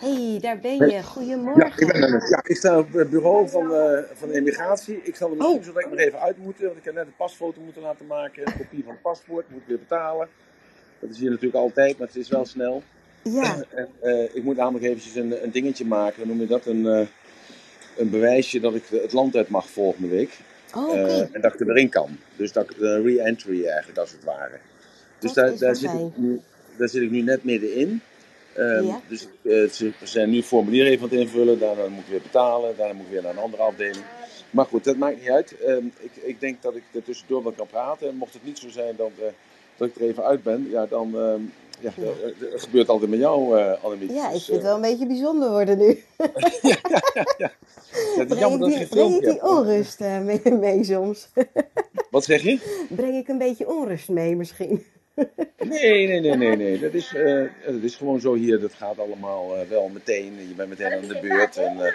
hey, daar ben je. Goedemorgen. Ja, ik ben er. Ja, ik sta op het bureau van, eh, van de immigratie. Ik zal er misschien Oh. zo direct nog even uit moeten, want ik heb net een pasfoto moeten laten maken. Een kopie van het paspoort, moet ik weer betalen. Dat is hier natuurlijk altijd, maar het is wel snel. Ja, En, eh, ik moet namelijk eventjes een, een dingetje maken, dan noem je dat een, eh, een bewijsje dat ik het land uit mag volgende week. oh, oké. Eh, en dat ik er erin kan. Dus dat ik een re-entry eigenlijk als het ware. Dus Dat daar, is daar, zit ik nu, daar zit ik nu net middenin. Ja. Dus eh, ze zijn nu een formulier even aan het invullen. Daarna moet ik weer betalen. Daarna moet ik weer naar een andere afdeling. Maar goed, dat maakt niet uit. Ehm, ik, ik denk dat ik er tussendoor wel kan praten. En mocht het niet zo zijn dat, eh, dat ik er even uit ben, ja, dan ehm, ja, Ja. eh, dat gebeurt altijd met jou, eh Annemiek. Ja, ik Dus, vind het wel een beetje bijzonder worden nu. ja, het is Breng jammer ik die, breng ik die onrust mee, mee soms? Wat zeg je? Breng ik een beetje onrust mee misschien? Nee, nee, nee, nee, nee. Dat is, eh, dat is gewoon zo hier. Dat gaat allemaal eh, wel meteen. Je bent meteen aan de beurt. En, eh,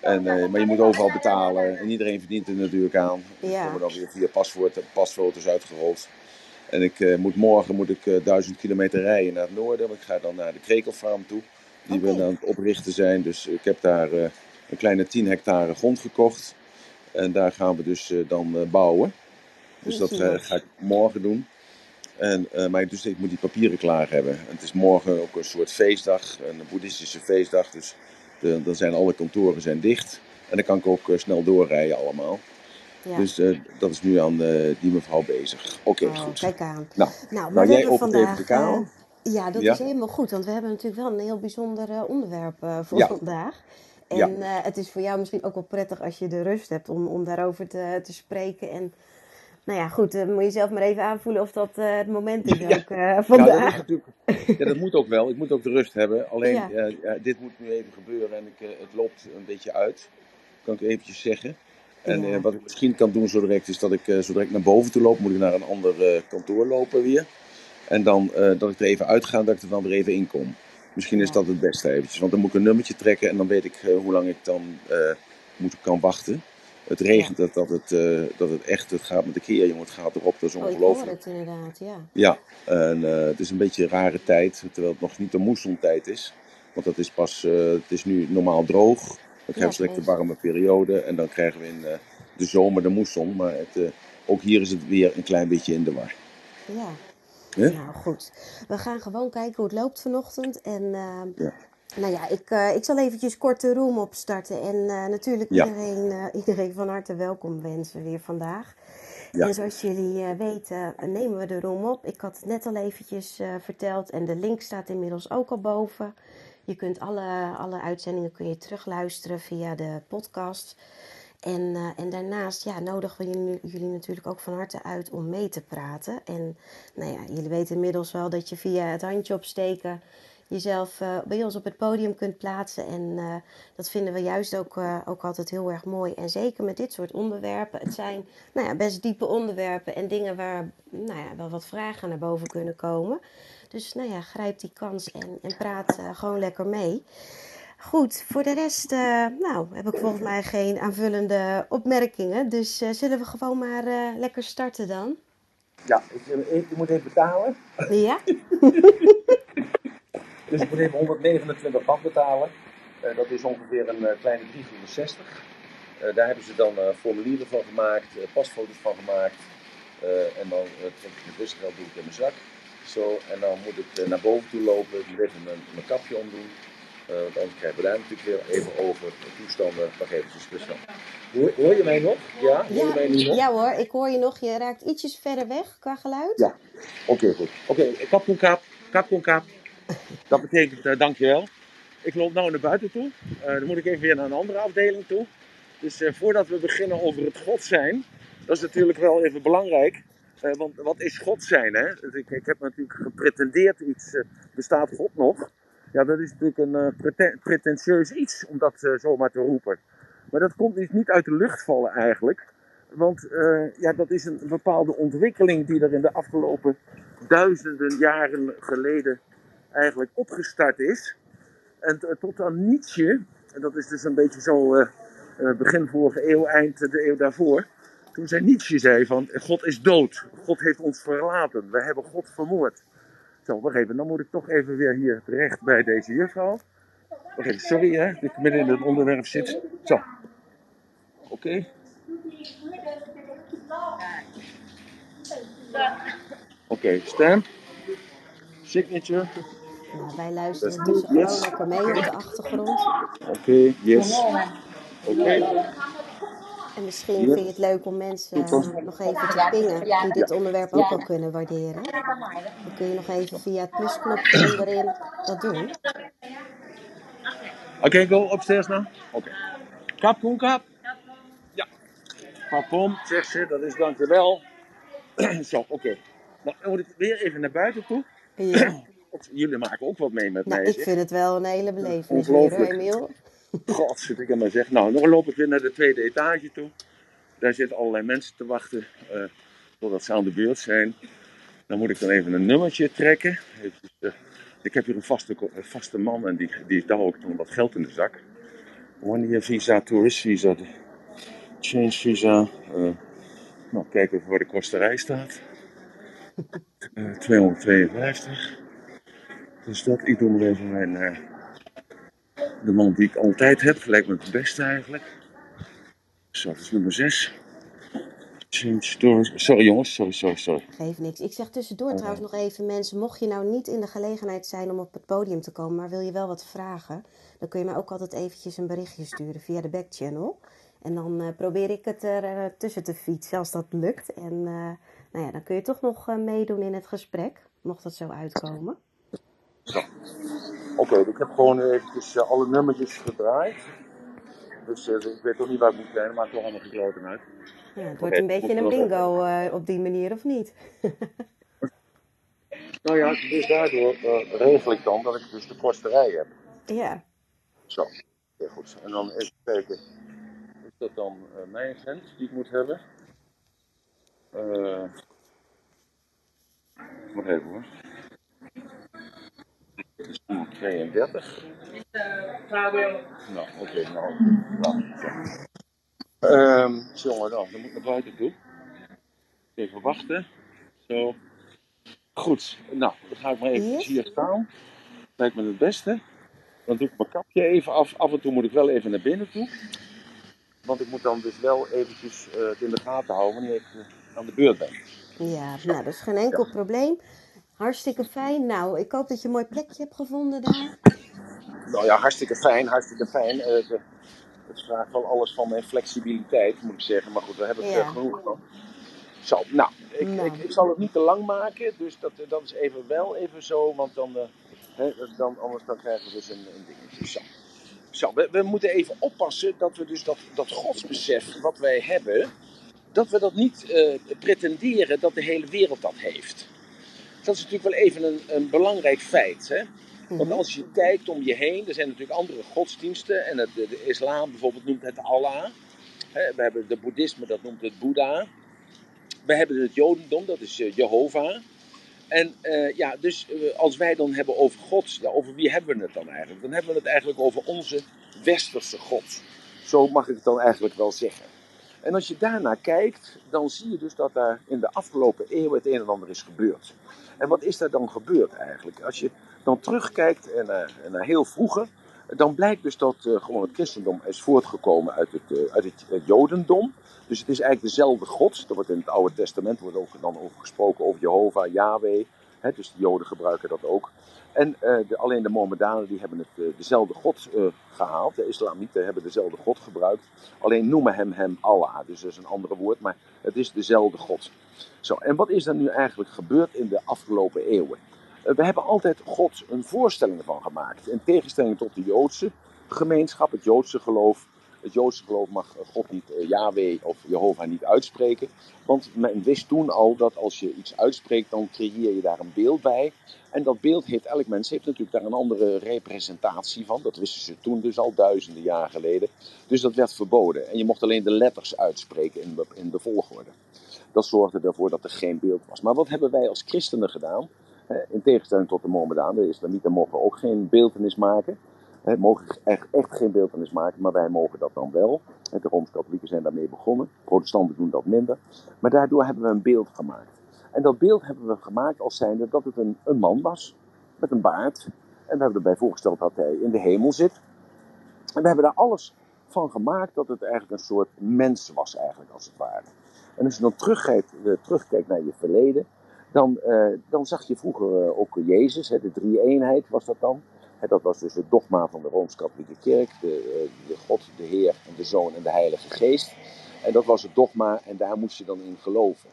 en, maar je moet overal betalen. En iedereen verdient er natuurlijk aan. Er Ja. komen dan weer via paspoort, pasfoto's uitgerold. En ik moet moet morgen moet ik duizend kilometer rijden naar het noorden. Want ik ga dan naar de krekelfarm toe. Die we Oké. aan het oprichten zijn. Dus ik heb daar een kleine 10 hectare grond gekocht. En daar gaan we dus dan bouwen. Dus dat ga ik morgen doen. En, eh, maar dus ik moet die papieren klaar hebben. En het is morgen ook een soort feestdag, een boeddhistische feestdag. Dus de, dan zijn alle kantoren zijn dicht. En dan kan ik ook eh, snel doorrijden allemaal. Ja. Dus eh, dat is nu aan die mevrouw bezig. Oké, Oh, goed. kijk aan. Nou, Nou, maar nou we jij even vandaag. de kaal. ja, dat Ja? is helemaal goed, want we hebben natuurlijk wel een heel bijzonder onderwerp voor Ja. vandaag. En Ja. het is voor jou misschien ook wel prettig als je de rust hebt om, om daarover te, te spreken. En nou ja, goed, dan moet je zelf maar even aanvoelen of dat eh, het moment is Ja. ook eh, Ja, dat, vandaag. ja, dat moet ook wel. Ik moet ook de rust hebben. Alleen, Ja. eh, dit moet nu even gebeuren en ik, het loopt een beetje uit. Kan ik eventjes zeggen. En wat ik misschien kan doen zo direct is dat ik zo direct naar boven toe loop. Moet ik naar een ander kantoor lopen weer. En dan dat ik er even uitga en dat ik er dan weer even in kom. Misschien is dat het beste eventjes. Want dan moet ik een nummertje trekken en dan weet ik hoe lang ik dan moet, kan wachten. Het regent dat, dat, het, eh, dat het echt, het gaat met de keer, jongen, het gaat erop, dat is Oh, ongelooflijk. het inderdaad, ja. Ja, en eh, het is een beetje een rare tijd, terwijl het nog niet de moessontijd is. Want dat is pas, eh, het is nu normaal droog. Dan krijgen we de precies. warme periode en dan krijgen we in de zomer de moesson. Maar het, ook hier is het weer een klein beetje in de war. Ja. Nou goed, we gaan gewoon kijken hoe het loopt vanochtend. En eh, Ja. Nou ja, ik, eh, ik zal eventjes kort de room opstarten. En eh, natuurlijk Ja. iedereen, eh, iedereen van harte welkom wensen weer vandaag. Ja. En zoals jullie weten nemen we de room op. Ik had het net al eventjes verteld en de link staat inmiddels ook al boven. Je kunt alle, alle uitzendingen kun je terugluisteren via de podcast. En, en daarnaast ja, nodigen we jullie, jullie natuurlijk ook van harte uit om mee te praten. En nou ja, jullie weten inmiddels wel dat je via het handje opsteken jezelf eh, bij ons op het podium kunt plaatsen. En eh, dat vinden we juist ook, eh, ook altijd heel erg mooi. En zeker met dit soort onderwerpen. Het zijn nou ja, best diepe onderwerpen en dingen waar nou ja, wel wat vragen naar boven kunnen komen. Dus nou ja, grijp die kans en, en praat gewoon lekker mee. Goed, voor de rest nou, heb ik volgens mij geen aanvullende opmerkingen. Dus zullen we gewoon maar lekker starten dan? Ja, ik, ik moet even betalen. Ja? Dus ik moet even 129 band betalen. Eh, dat is ongeveer een eh, kleine 360. Eh, daar hebben ze dan formulieren van gemaakt, pasfoto's van gemaakt. En dan trek ik mijn busgeld doe ik in mijn zak. Zo, en dan moet ik naar boven toe lopen. Ik moet even mijn, mijn kapje omdoen. Want anders krijgen we daar natuurlijk weer even over de toestanden. Eventjes, dus dan. Hoor, hoor je mij nog? Ja, hoor je mij nu Ja, nog? ja hoor, ik hoor je nog. Je raakt ietsjes verder weg qua geluid. Ja, oké goed. Oké, kap kon kap, kap kon kap. Dat betekent eh, dankjewel. Ik loop nou naar buiten toe. Eh, dan moet ik even weer naar een andere afdeling toe. Dus eh, voordat we beginnen over het God zijn, dat is natuurlijk wel even belangrijk. Want wat is God zijn? Hè? Dus Ik, ik heb natuurlijk gepretendeerd iets, bestaat God nog? Ja, dat is natuurlijk een preten- pretentieus iets om dat zomaar te roepen. Maar dat komt niet, niet uit de lucht vallen eigenlijk. Want ja, dat is een bepaalde ontwikkeling die er in de afgelopen duizenden jaren geleden eigenlijk opgestart is. En t- tot aan Nietzsche, en dat is dus een beetje zo eh, eh, begin vorige eeuw, eind de eeuw daarvoor. Toen zei Nietzsche zei van, God is dood. God heeft ons verlaten. We hebben God vermoord. Zo, wacht even, dan moet ik toch even weer hier terecht bij deze juffrouw. Oké, sorry hè, dat ik midden in het onderwerp zit. Zo. Oké. Oké, stem. Signature. Nou, wij luisteren tussen goed, yes. gewoon lekker mee op de achtergrond. Oké, yes. Oké. En misschien vind je het leuk om mensen nog even te pingen die dit onderwerp ook wel kunnen waarderen. Dan kun je nog even via het plusknopje onderin dat doen. Oké, go upstairs nou. Oké. Kap, Koen, kap. Ja. Papom, zegt ze, dat is dankjewel. Zo, oké. Nou, dan moet ik weer even naar buiten toe. Ja. Jullie maken ook wat mee met Nou, mij. ik zeg. vind het wel een hele belevenis weer, Ongelooflijk. Emiel. God, zit ik aan maar zeg. Nou, dan loop ik weer naar de tweede etage toe. Daar zitten allerlei mensen te wachten eh, totdat ze aan de beurt zijn. Dan moet ik dan even een nummertje trekken. Eh, ik heb hier een vaste, een vaste man en die, die daar ook dan wat geld in de zak. One year visa, tourist visa, change visa. eh, nou, kijk even waar de kosterij staat. Eh 252. Dus dat, ik doe maar even mijn, eh, de man die ik altijd heb. Lijkt me het beste eigenlijk. Zo, dat is nummer 6. Change doors. Sorry jongens, sorry, sorry, sorry. Geeft niks. Ik zeg tussendoor trouwens nog even, mensen, mocht je nou niet in de gelegenheid zijn om op het podium te komen, maar wil je wel wat vragen, dan kun je mij ook altijd eventjes een berichtje sturen via de backchannel. En dan eh, probeer ik het er eh, tussen te fietsen als dat lukt. En nou ja, dan kun je toch nog meedoen in het gesprek, mocht dat zo uitkomen. Zo. Oké, ik heb gewoon eventjes eh, alle nummertjes gedraaid. Dus eh, ik weet toch niet waar ik moet zijn, maar toch allemaal gekloten uit. Ja, het wordt een beetje een bingo eh, op die manier, of niet? Nou ja, dus daardoor eh, regel ik dan dat ik dus de kosterij heb. Ja, Zo, heel goed. En dan even kijken. Is dat dan mijn grens die ik moet hebben? Wacht even hoor. Het is 32. Nou, oké, nou. nou zo. Ehm, jongen, dan, dan moet ik naar buiten toe. Even wachten. Zo. Goed, nou, dan ga ik maar even Yes. hier staan. Lijkt me het beste. Dan doe ik mijn kapje even af. Af en toe moet ik wel even naar binnen toe. Want ik moet dan dus wel eventjes eh, het in de gaten houden wanneer ik eh, aan de beurt ben. ja, nou, dat is geen enkel probleem. Hartstikke fijn. Nou, ik hoop dat je een mooi plekje hebt gevonden daar. Nou ja, hartstikke fijn, hartstikke fijn. Eh, het vraagt wel alles van mijn flexibiliteit, moet ik zeggen. Maar goed, daar heb ik Ja. eh, genoeg van. Zo, nou, ik, Nou. Ik, ik zal het niet te lang maken. Dus dat, dat is even wel even zo. Want dan, eh, dan, anders dan krijgen we dus een, een dingetje. Zo. Zo, we, we moeten even oppassen dat we dus dat, dat godsbesef wat wij hebben, dat we dat niet eh, pretenderen dat de hele wereld dat heeft. Dat is natuurlijk wel even een, een belangrijk feit. Hè? Want Mhm. als je kijkt om je heen, er zijn natuurlijk andere godsdiensten. En het, de, de islam bijvoorbeeld noemt het Allah. Hè, we hebben de boeddhisme, dat noemt het Boeddha. We hebben het jodendom, dat is eh, Jehovah. En eh, ja, dus eh, als wij dan hebben over God, ja, over wie hebben we het dan eigenlijk? Dan hebben we het eigenlijk over onze westerse God. Zo mag ik het dan eigenlijk wel zeggen. En als je daarnaar kijkt, dan zie je dus dat daar in de afgelopen eeuwen het een en ander is gebeurd. En wat is daar dan gebeurd eigenlijk? Als je dan terugkijkt en naar, en naar heel vroeger, dan blijkt dus dat eh, gewoon het christendom is voortgekomen uit het, eh, uit het, jodendom. Dus het is eigenlijk dezelfde God. Er wordt in het Oude Testament wordt ook dan over gesproken over Jehovah, Yahweh. Dus de Joden gebruiken dat ook. En eh, de, alleen de Mohammedanen die hebben het, eh, dezelfde God eh, gehaald. De Islamieten hebben dezelfde God gebruikt. Alleen noemen hem hem Allah. Dus dat is een andere woord, maar het is dezelfde God. Zo, en wat is er nu eigenlijk gebeurd in de afgelopen eeuwen? Eh, we hebben altijd God een voorstelling van gemaakt. In tegenstelling tot de Joodse gemeenschap, het Joodse geloof. Het Joodse geloof mag God niet, eh, Yahweh of Jehovah niet uitspreken. Want men wist toen al dat als je iets uitspreekt, dan creëer je daar een beeld bij. En dat beeld heeft, elk mens heeft natuurlijk daar een andere representatie van. Dat wisten ze toen dus al duizenden jaar geleden. Dus dat werd verboden. En je mocht alleen de letters uitspreken in de volgorde. Dat zorgde ervoor dat er geen beeld was. Maar wat hebben wij als christenen gedaan? Eh, In tegenstelling tot de Mohammedanen, de islamieten mogen ook geen beeltenis maken. Mogen echt, echt geen beeltenis maken, maar wij mogen dat dan wel. De Rooms-Katholieken zijn daarmee begonnen. Protestanten doen dat minder. Maar daardoor hebben we een beeld gemaakt. En dat beeld hebben we gemaakt als zijnde dat het een, een man was. Met een baard. En we hebben erbij voorgesteld dat hij in de hemel zit. En we hebben daar alles van gemaakt dat het eigenlijk een soort mens was, eigenlijk als het ware. En als je dan terugkijkt, eh, terugkijkt naar je verleden, dan, eh, dan zag je vroeger eh, ook Jezus, hè, de drie-eenheid was dat dan. Hè, dat was dus het dogma van de Rooms-Katholieke Kerk, de, de God, de Heer en de Zoon en de Heilige Geest. En dat was het dogma en daar moest je dan in geloven.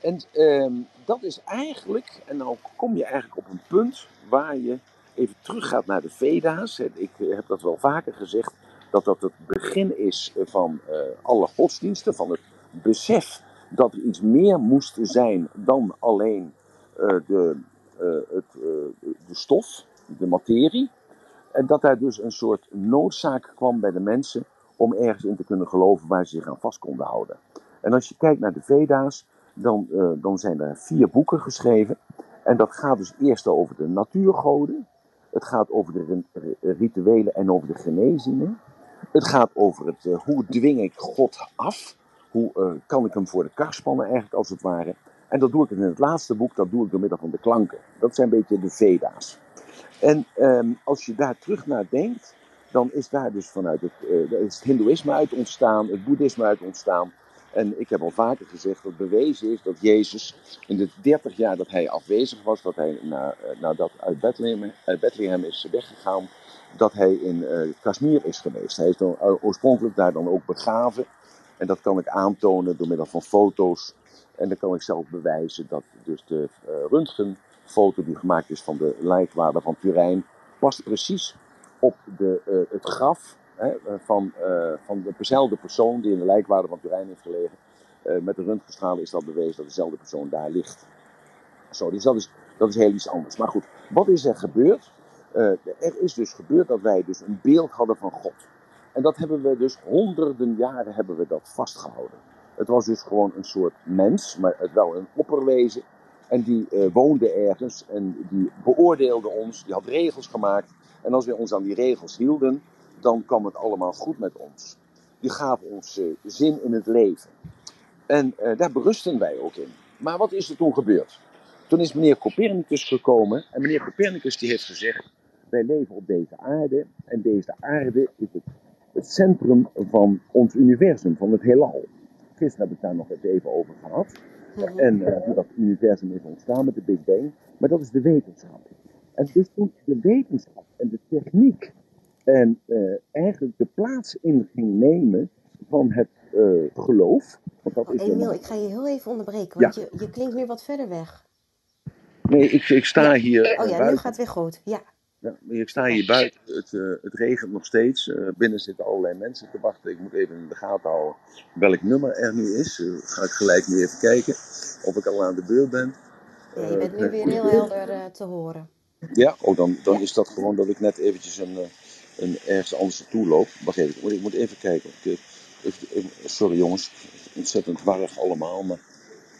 En ehm, dat is eigenlijk, en dan kom je eigenlijk op een punt waar je even teruggaat naar de Veda's. Ik heb dat wel vaker gezegd, dat dat het begin is van alle godsdiensten, van het besef dat er iets meer moest zijn dan alleen eh, de, eh, het, eh, de stof, de materie. En dat daar dus een soort noodzaak kwam bij de mensen om ergens in te kunnen geloven waar ze zich aan vast konden houden. En als je kijkt naar de Veda's, dan, dan zijn er vier boeken geschreven. En dat gaat dus eerst over de natuurgoden. Het gaat over de ri- ri- rituelen en over de genezingen. Het gaat over het, hoe dwing ik God af? Hoe eh, kan ik hem voor de kar spannen eigenlijk als het ware? En dat doe ik in het laatste boek, dat doe ik door middel van de klanken. Dat zijn een beetje de Veda's. En ehm, als je daar terug naar denkt, dan is daar dus vanuit het, daar is het Hindoeïsme uit ontstaan, het Boeddhisme uit ontstaan. En ik heb al vaker gezegd dat bewezen is dat Jezus in de 30 jaar dat hij afwezig was, dat hij na, eh, nadat uit Bethlehem, uit Bethlehem is weggegaan, dat hij in eh Kashmir is geweest. Hij is dan oorspronkelijk daar dan ook begraven. En dat kan ik aantonen door middel van foto's. En dan kan ik zelf bewijzen dat dus de eh, röntgenfoto die gemaakt is van de lijkwaarde van Turijn, past precies op de, eh, het graf hè, eh, van, eh, van dezelfde persoon die in de lijkwaarde van Turijn heeft gelegen. Met de röntgenstralen is dat bewezen dat dezelfde persoon daar ligt. Zo, dus dat is, dat is heel iets anders. Maar goed, wat is er gebeurd? Er is dus gebeurd dat wij dus een beeld hadden van God. En dat hebben we dus honderden jaren hebben we dat vastgehouden. Het was dus gewoon een soort mens, maar wel een opperwezen. En die eh, woonde ergens en die beoordeelde ons, die had regels gemaakt. En als we ons aan die regels hielden, dan kwam het allemaal goed met ons. Die gaven ons eh, zin in het leven. En eh, daar berusten wij ook in. Maar wat is er toen gebeurd? Toen is meneer Copernicus gekomen. En meneer Copernicus die heeft gezegd: Wij leven op deze aarde. En deze aarde is het, het centrum van ons universum, van het heelal. Gisteren heb ik daar nog even over gehad. Mhm. En eh, hoe dat universum is ontstaan met de Big Bang. Maar dat is de wetenschap. En dus toen de wetenschap en de techniek en eh, eigenlijk de plaats in ging nemen van het eh, geloof. Want dat Oh, is Emiel, een... ik ga je heel even onderbreken, want je, je klinkt nu wat verder weg. Nee, ik, ik sta Ja. hier Oh ja, nu gaat het weer goed. Ja. Ja, ik sta hier buiten. Het, eh, het regent nog steeds. Eh, binnen zitten allerlei mensen te wachten. Ik moet even in de gaten houden welk nummer er nu is. Eh, ga ik gelijk nu even kijken of ik al aan de beurt ben. ja, je bent nu weer heel helder te horen. Ja, oh, dan, dan Ja. is dat gewoon dat ik net eventjes een, een ergens anders naartoe loop. Wacht even, ik moet, ik moet even kijken. Ik, even- even- sorry jongens, ontzettend warrig allemaal, maar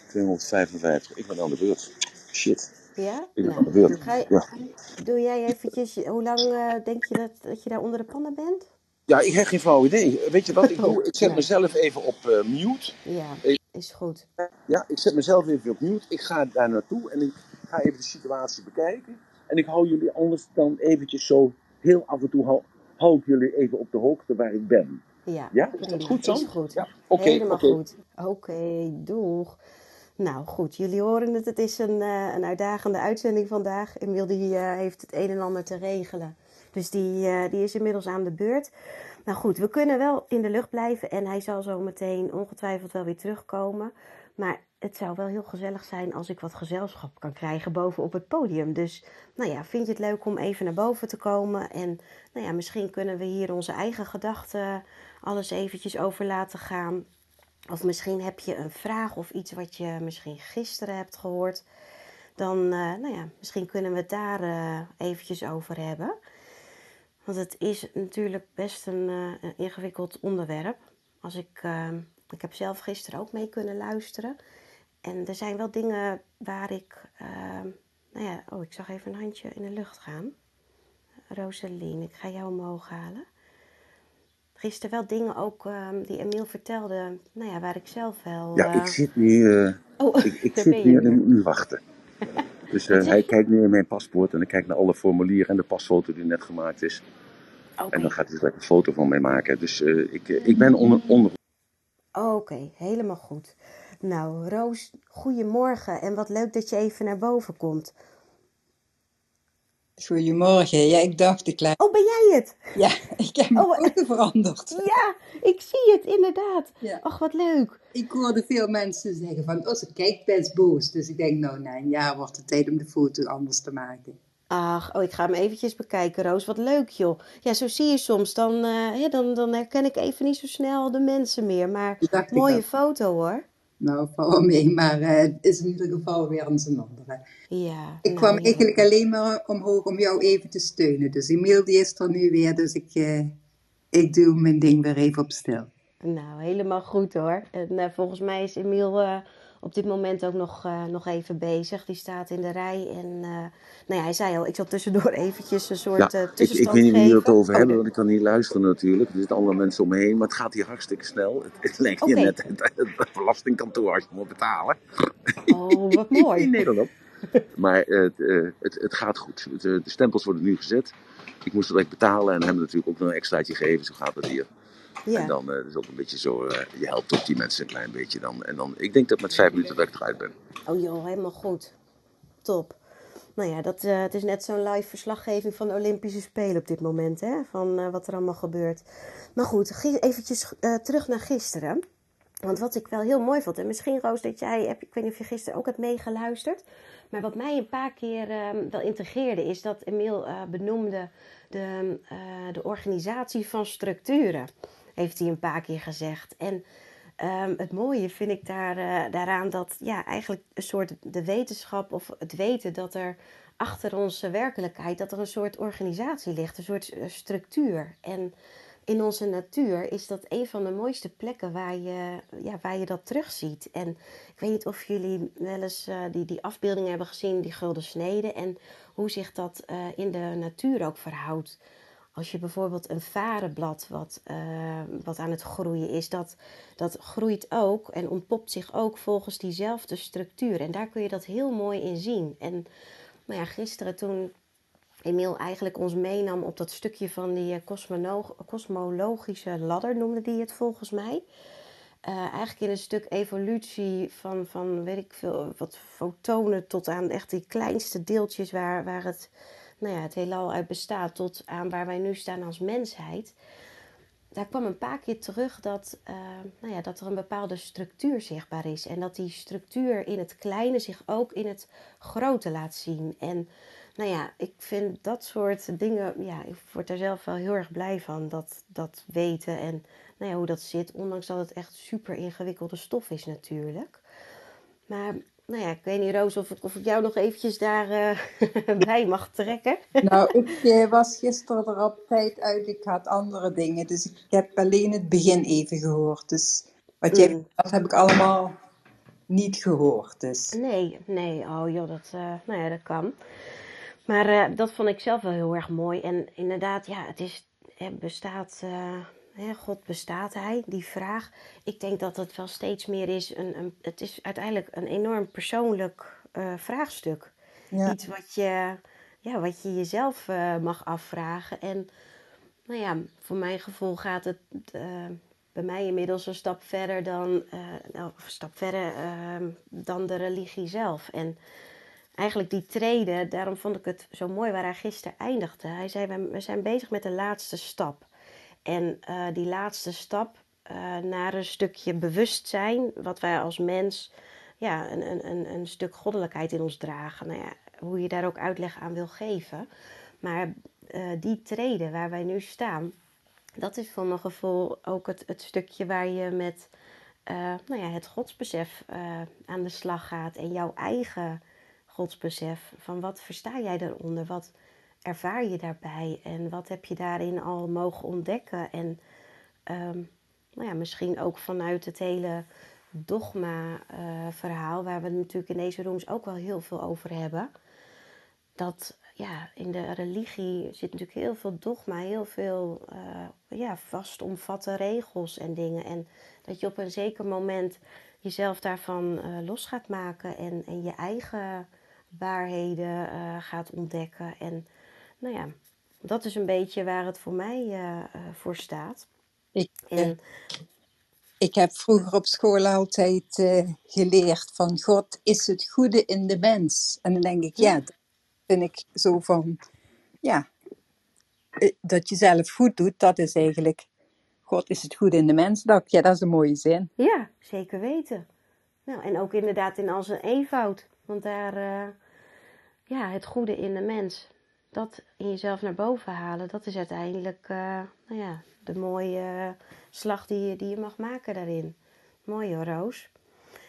255. Ik ben aan de beurt. Shit, Ja? Nou, de beurt. ga je, Ja, doe jij eventjes, hoe lang eh, denk je dat, dat je daar onder de pannen bent? ja ik heb geen flauw idee. Weet je wat ik doe? Ik zet mezelf even op eh, mute. Ja, is goed. Ja, ik zet mezelf even op mute. Ik ga daar naartoe en ik ga even de situatie bekijken. En ik hou jullie anders dan eventjes zo heel af en toe hou, hou ik jullie even op de hoogte waar ik ben. Ja, Ja, is dat goed zo? Is goed. Ja, oké, Helemaal goed. Oké, doeg. Nou goed, jullie horen het. Het is een, eh, een uitdagende uitzending vandaag. Emiel die eh, heeft het een en ander te regelen. Dus die, eh, die is inmiddels aan de beurt. Nou goed, we kunnen wel in de lucht blijven. En hij zal zo meteen ongetwijfeld wel weer terugkomen. Maar het zou wel heel gezellig zijn als ik wat gezelschap kan krijgen boven op het podium. Dus nou ja, vind je het leuk om even naar boven te komen? En nou ja, misschien kunnen we hier onze eigen gedachten alles eventjes over laten gaan. Of misschien heb je een vraag of iets wat je misschien gisteren hebt gehoord. Dan, eh, nou ja, misschien kunnen we het daar eh, eventjes over hebben. Want het is natuurlijk best een, eh, een ingewikkeld onderwerp. Als ik, eh, ik heb zelf gisteren ook mee kunnen luisteren. En er zijn wel dingen waar ik, eh, nou ja, oh, ik zag even een handje in de lucht gaan. Rosalien, ik ga jou omhoog halen. Gisteren wel dingen ook ehm, die Emiel vertelde, nou ja, waar ik zelf wel... Ja, eh, ik zit nu, eh, Oh, ik, ik zit nu u wachten. Dus eh, hij kijkt nu in mijn paspoort en ik kijk naar alle formulieren en de pasfoto die net gemaakt is. Oké. En dan gaat hij lekker een foto van mij maken. Dus eh, ik, eh, ik ben onder, onder Oké, helemaal goed. Nou, Roos, goedemorgen en wat leuk dat je even naar boven komt. Goedemorgen. Ja, ik dacht, ik laat... Oh, ben jij het? Ja, ik heb mijn Oh, foto veranderd. Ja, ik zie het inderdaad. Ja. Ach, wat leuk. Ik hoorde veel mensen zeggen van, oh, ze kijkt best boos. Dus ik denk, nou, na een jaar wordt het tijd om de foto anders te maken. Ach, oh, ik ga hem eventjes bekijken, Roos. Wat leuk, joh. Ja, zo zie je soms. Dan, hè, dan, dan herken ik even niet zo snel de mensen meer. Maar mooie foto, hoor. Nou, val wel mee, maar eh, het is in ieder geval weer eens een andere. Ja, Ik nou, kwam ja. eigenlijk alleen maar omhoog om jou even te steunen. Dus Emiel die is er nu weer, dus ik, eh, ik doe mijn ding weer even op stil. Nou, helemaal goed, hoor. En eh, volgens mij is Emiel op dit moment ook nog, eh, nog even bezig. Die staat in de rij. En eh, nou ja, hij zei al, ik zal tussendoor eventjes een soort Ja, eh, ik, ik tussenstand weet niet wie het over hebben, de- want ik kan niet luisteren natuurlijk. Er zitten andere mensen om me heen, maar het gaat hier hartstikke snel. Het, het lijkt hier net het, het belastingkantoor als je moet betalen Oh, wat in mooi. Nederland. Maar het, het, het gaat goed. Eh, de stempels worden nu gezet. Ik moest het direct betalen en hem natuurlijk ook nog een extraatje geven. Zo gaat het hier. En Ja, dan eh, is ook een beetje zo, eh, je helpt ook die mensen een klein beetje dan. En dan, ik denk dat met vijf minuten dat ik eruit ben. oh joh, helemaal goed. Top. Nou ja, dat, eh, het is net zo'n live verslaggeving van de Olympische Spelen op dit moment, hè? Van wat er allemaal gebeurt. Maar goed, eventjes terug naar gisteren. Want wat ik wel heel mooi vond, en misschien Roos dat jij, heb, ik weet niet of je gisteren ook hebt meegeluisterd, maar wat mij een paar keer eh, wel integreerde is dat Emiel eh, benoemde de, de organisatie van structuren, heeft hij een paar keer gezegd. En ehm, het mooie vind ik daar, eh, daaraan dat ja, eigenlijk een soort de wetenschap of het weten dat er achter onze werkelijkheid, dat er een soort organisatie ligt, een soort eh, structuur. En in onze natuur is dat een van de mooiste plekken waar je, ja, waar je dat terugziet. En ik weet niet of jullie wel eens eh, die, die afbeeldingen hebben gezien, die gulden sneden. En hoe zich dat in de natuur ook verhoudt. Als je bijvoorbeeld een varenblad wat, eh, wat aan het groeien is, dat, dat groeit ook en ontpopt zich ook volgens diezelfde structuur. En daar kun je dat heel mooi in zien. En nou ja, gisteren toen Emiel eigenlijk ons meenam op dat stukje van die eh, kosmologische ladder, noemde die het volgens mij. Eh, eigenlijk in een stuk evolutie van, van weet ik veel, wat fotonen tot aan echt die kleinste deeltjes waar, waar het, nou ja, het heelal uit bestaat, tot aan waar wij nu staan als mensheid. Daar kwam een paar keer terug dat, eh, nou ja, dat er een bepaalde structuur zichtbaar is. En dat die structuur in het kleine zich ook in het grote laat zien. En nou ja, ik vind dat soort dingen, ja, ik word daar zelf wel heel erg blij van. Dat, dat weten en nou ja, hoe dat zit. Ondanks dat het echt super ingewikkelde stof is natuurlijk. Maar nou ja, ik weet niet Roos of ik, of ik jou nog eventjes daar eh, bij mag trekken. Nou, ik was gisteren er op tijd uit. Ik had andere dingen. Dus ik heb alleen het begin even gehoord. Dus wat jij Mm. vertelt heb ik allemaal niet gehoord. Dus. Nee, nee, oh joh, dat, eh, nou ja, dat kan. Maar eh, dat vond ik zelf wel heel erg mooi. En inderdaad, ja, het is, het bestaat, hè, God bestaat hij, die vraag. Ik denk dat het wel steeds meer is, een, een, het is uiteindelijk een enorm persoonlijk eh, vraagstuk. Ja. Iets wat je, ja, wat je jezelf eh, mag afvragen. En nou ja, voor mijn gevoel gaat het eh, bij mij inmiddels een stap verder dan, nou, een stap verder, eh, dan de religie zelf. En eigenlijk die treden, daarom vond ik het zo mooi waar hij gisteren eindigde. Hij zei, we zijn bezig met de laatste stap. En eh, die laatste stap eh, naar een stukje bewustzijn, wat wij als mens, ja, een, een, een, een stuk goddelijkheid in ons dragen. Nou ja, hoe je daar ook uitleg aan wil geven. Maar eh, die treden waar wij nu staan, dat is voor mijn gevoel ook het, het stukje waar je met nou ja, het godsbesef aan de slag gaat. En jouw eigen godsbesef. Van wat versta jij daaronder? Wat ervaar je daarbij? En wat heb je daarin al mogen ontdekken? En ehm, nou ja, misschien ook vanuit het hele dogma-verhaal, waar we natuurlijk in deze rooms ook wel heel veel over hebben. Dat ja, in de religie zit natuurlijk heel veel dogma, heel veel uh, ja, vastomvatte regels en dingen. En dat je op een zeker moment jezelf daarvan uh, los gaat maken en, en je eigen waarheden gaat ontdekken. En nou ja, Dat is een beetje waar het voor mij eh, eh, voor staat. Ik, eh, En ik heb vroeger op school altijd geleerd van God is het goede in de mens. En dan denk ik, ja, dat vind ik zo van, ja, dat je zelf goed doet, dat is eigenlijk, God is het goede in de mens. Dat, ja, dat is een mooie zin. ja, zeker weten. Nou, en ook inderdaad in al zijn eenvoud. Want daar, ja, het goede in de mens, dat in jezelf naar boven halen, dat is uiteindelijk, eh, nou ja, de mooie slag die je, die je mag maken daarin. Mooi hoor, Roos.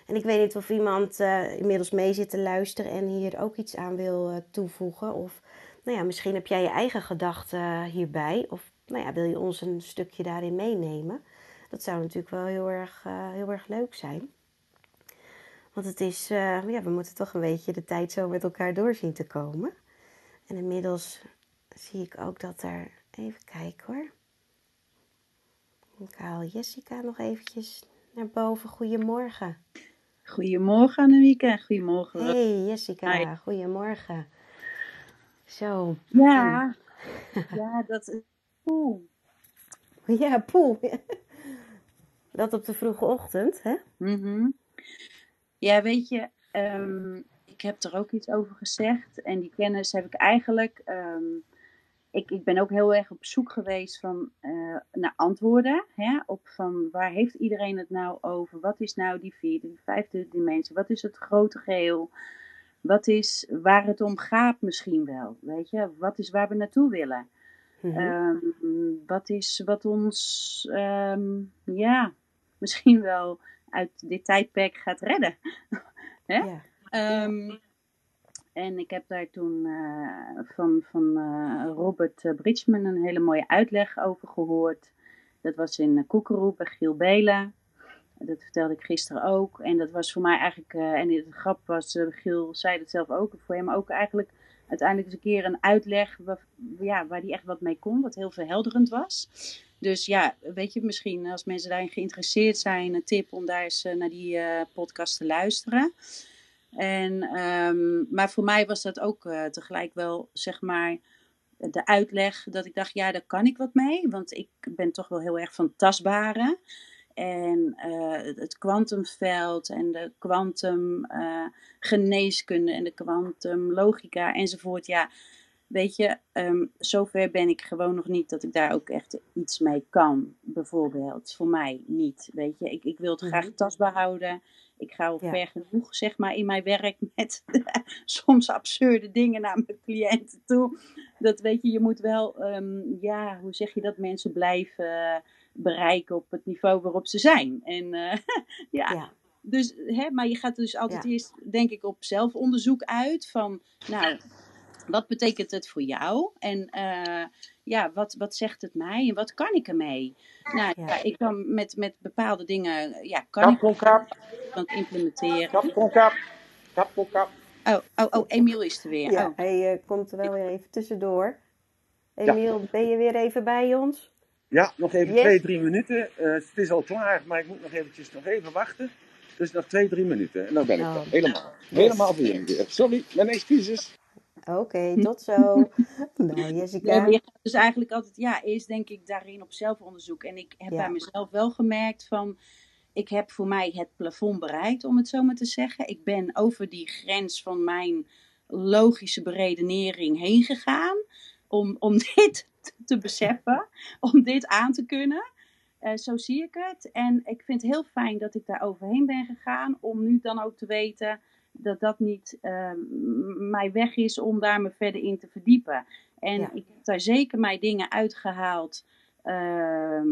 En ik weet niet of iemand eh, inmiddels mee zit te luisteren en hier ook iets aan wil eh, toevoegen. Of nou ja, misschien heb jij je eigen gedachten eh, hierbij. Of nou ja, wil je ons een stukje daarin meenemen. Dat zou natuurlijk wel heel erg, eh, heel erg leuk zijn. Want het is, eh, ja, we moeten toch een beetje de tijd zo met elkaar doorzien te komen. En inmiddels zie ik ook dat er, even kijken hoor. Ik haal Jessica nog eventjes naar boven. Goedemorgen. Goedemorgen Annemieke en goedemorgen. Hey Hi. Jessica, goedemorgen. Zo, Ja, ja, dat is cool. ja, poel. Dat op de vroege ochtend, hè? Mhm. Ja, weet je, ehm, ik heb er ook iets over gezegd en die kennis heb ik eigenlijk. ehm, ik, ik ben ook heel erg op zoek geweest van, eh, naar antwoorden. Hè, op van waar heeft iedereen het nou over? Wat is nou die vierde, die vijfde dimensie? Wat is het grote geheel? Wat is waar het om gaat misschien wel? Weet je, wat is waar we naartoe willen? Mhm. Ehm, wat is wat ons, ehm, ja, misschien wel uit dit tijdperk gaat redden. Hè? Ja, Ehm, en ik heb daar toen eh, van, van eh, Robert eh, Bridgman een hele mooie uitleg over gehoord. Dat was in uh, Koekeroe bij Giel Belen. Dat vertelde ik gisteren ook. En dat was voor mij eigenlijk, eh, en de grap was, Giel zei het zelf ook, voor hem ook eigenlijk uiteindelijk eens een keer een uitleg waar, ja, waar hij echt wat mee kon, wat heel verhelderend was. Dus ja, weet je, misschien als mensen daarin geïnteresseerd zijn, een tip om daar eens naar die podcast te luisteren. En, ehm, maar voor mij was dat ook eh, tegelijk wel, zeg maar, de uitleg dat ik dacht, ja, daar kan ik wat mee. Want ik ben toch wel heel erg van tastbare. En eh, het kwantumveld en de kwantumgeneeskunde en de kwantumlogica enzovoort. Ja, weet je, ehm, zover ben ik gewoon nog niet dat ik daar ook echt iets mee kan. Bijvoorbeeld, voor mij niet. Weet je, ik, ik wil het graag Mhm. tastbaar houden. Ik ga al Ja. ver genoeg, zeg maar, in mijn werk met soms absurde dingen naar mijn cliënten toe. Dat weet je, je moet wel, ehm, ja, hoe zeg je dat, mensen blijven bereiken op het niveau waarop ze zijn. En eh, ja, ja, dus, hè, maar je gaat dus altijd Ja. eerst, denk ik, op zelfonderzoek uit van, nou, wat betekent het voor jou? En eh, ja, wat, wat zegt het mij en wat kan ik ermee? Nou, Ja. ja, ik kan met, met bepaalde dingen, ja, kan ik Kap, kon kap. het implementeren. Kap, kap. Kap, kon kap. Oh, oh, oh, Emiel is er weer. ja. Oh. Hij eh, komt er wel weer even tussendoor. Emiel, ben je weer even bij ons? Ja, nog even Yes. twee, drie minuten. Eh, het is al klaar, maar ik moet nog eventjes nog even wachten. Dus nog twee, drie minuten. En dan ben ik Oh. er. Helemaal. Helemaal voor jullie weer. Sorry, mijn excuses. Oké, tot zo. nou, Nee, Jessica. maar je gaat dus eigenlijk altijd, ja, eerst denk ik daarin op zelfonderzoek. En ik heb Ja. bij mezelf wel gemerkt van, ik heb voor mij het plafond bereikt, om het zo maar te zeggen. Ik ben over die grens van mijn logische beredenering heen gegaan om, om dit te beseffen, om dit aan te kunnen. Eh, zo zie ik het. En ik vind het heel fijn dat ik daar overheen ben gegaan, om nu dan ook te weten dat dat niet m- mijn weg is om daar me verder in te verdiepen. En Ja. ik heb daar zeker mijn dingen uitgehaald ehm,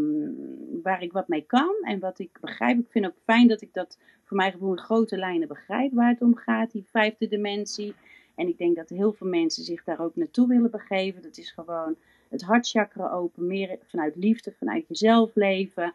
waar ik wat mee kan en wat ik begrijp. Ik vind ook fijn dat ik dat voor mijn gevoel in grote lijnen begrijp waar het om gaat, die vijfde dimensie. En ik denk dat heel veel mensen zich daar ook naartoe willen begeven. Dat is gewoon het hartchakra open, meer vanuit liefde, vanuit jezelf leven.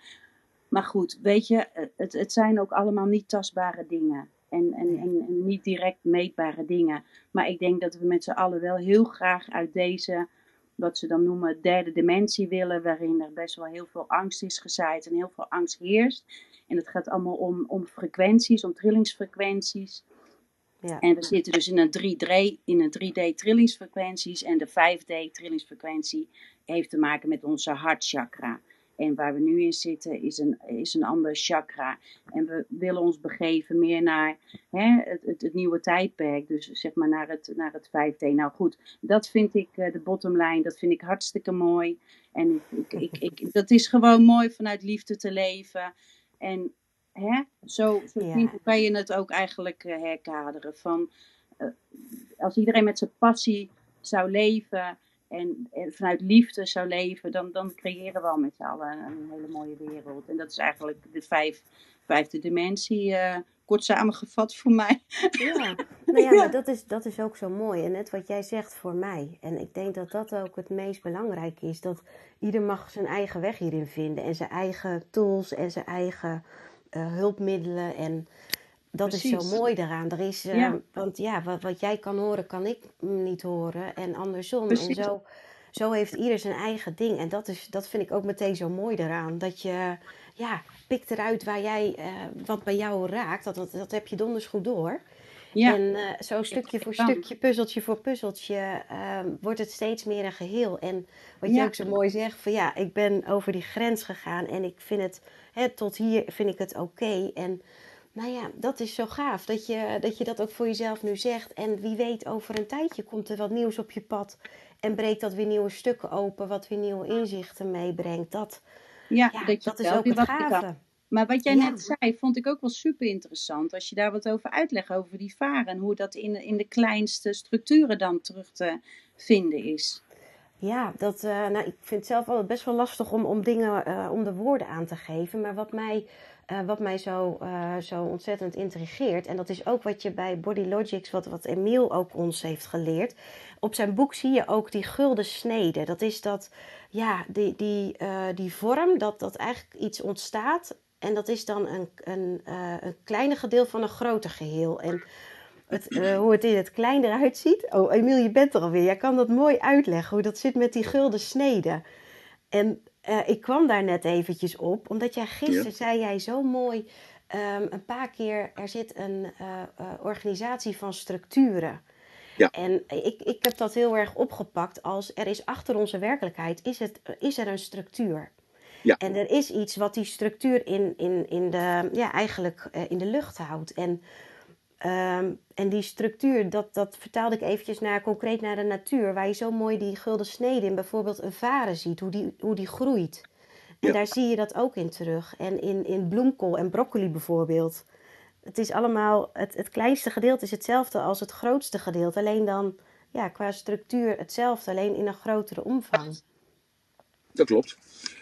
Maar goed, weet je, het, het zijn ook allemaal niet tastbare dingen. En, en, en, niet direct meetbare dingen. Maar ik denk dat we met z'n allen wel heel graag uit deze, wat ze dan noemen, derde dimensie willen. Waarin er best wel heel veel angst is gezaaid en heel veel angst heerst. En het gaat allemaal om, om frequenties, om trillingsfrequenties. Ja. En we zitten dus in een 3D, in een 3D trillingsfrequenties. En de 5D trillingsfrequentie heeft te maken met onze hartchakra. En waar we nu in zitten is een, is een ander chakra. En we willen ons begeven meer naar hè, het, het, het nieuwe tijdperk. Dus zeg maar naar het, naar het 5D. Nou goed, dat vind ik uh, de bottomline. Dat vind ik hartstikke mooi. En ik, ik, ik, ik, dat is gewoon mooi vanuit liefde te leven. En hè, zo, zo Ja. kan je het ook eigenlijk uh, herkaderen. Van, uh, als iedereen met zijn passie zou leven en, en, vanuit liefde zou leven, dan, dan creëren we al met z'n allen een, hele mooie wereld. En dat is eigenlijk de vijf, vijfde dimensie, uh, kort samengevat voor mij. Ja, nou ja, maar dat is, dat is ook zo mooi. En net wat jij zegt voor mij. En ik denk dat dat ook het meest belangrijke is. Dat ieder mag zijn eigen weg hierin vinden. En zijn eigen tools en zijn eigen uh, hulpmiddelen. En dat Precies. is zo mooi daaraan. Er is, uh, ja. Want ja, wat, wat, jij kan horen, kan ik niet horen. En andersom. Precies. En zo, zo heeft ieder zijn eigen ding. En dat, is, dat vind ik ook meteen zo mooi daaraan. Dat je, ja, pikt eruit waar jij, uh, wat bij jou raakt. Dat, dat, dat heb je donders goed door. Ja. En uh, zo stukje voor stukje, puzzeltje voor puzzeltje, uh, wordt het steeds meer een geheel. En wat je ook zo mooi zegt, van ja, ik ben over die grens gegaan en ik vind het, hè, tot hier vind ik het oké. Okay. En nou ja, dat is zo gaaf dat je, dat je dat ook voor jezelf nu zegt. En wie weet, over een tijdje komt er wat nieuws op je pad. En breekt dat weer nieuwe stukken open, wat weer nieuwe inzichten meebrengt. Dat, ja, ja dat, dat is ook het gave. Maar wat jij ja. net zei, vond ik ook wel super interessant. Als je daar wat over uitlegt, over die varen. En hoe dat in, in de kleinste structuren dan terug te vinden is. Ja, dat, uh, nou, ik vind het zelf altijd best wel lastig om, om dingen, uh, om de woorden aan te geven. Maar wat mij, uh, wat mij zo, zo ontzettend intrigeert, en dat is ook wat je bij Body Logics, wat, wat Emiel ook ons heeft geleerd. Op zijn boek zie je ook die gulden snede. Dat is dat, ja, die, die, die vorm, dat, dat eigenlijk iets ontstaat. En dat is dan een, een, een kleine gedeelte van een groter geheel. En het, hoe het in het klein eruit ziet. Oh, Emiel, je bent er alweer. Jij kan dat mooi uitleggen, hoe dat zit met die gulden sneden. En uh, ik kwam daar net eventjes op, omdat jij gisteren ja. zei jij zo mooi um, een paar keer, er zit een uh, organisatie van structuren. Ja. En ik, ik heb dat heel erg opgepakt als er is achter onze werkelijkheid, is, het, is er een structuur. Ja. En er is iets wat die structuur in, in, in, de, ja, eigenlijk, in de lucht houdt. En Um, en die structuur, dat, dat vertaalde ik eventjes naar, concreet naar de natuur. Waar je zo mooi die gulden snede in bijvoorbeeld een varen ziet, hoe die, hoe die groeit. En Ja. daar zie je dat ook in terug. En in, in bloemkool en broccoli bijvoorbeeld. Het is allemaal, het, het kleinste gedeelte is hetzelfde als het grootste gedeelte. Alleen dan ja, qua structuur hetzelfde, alleen in een grotere omvang. Dat klopt.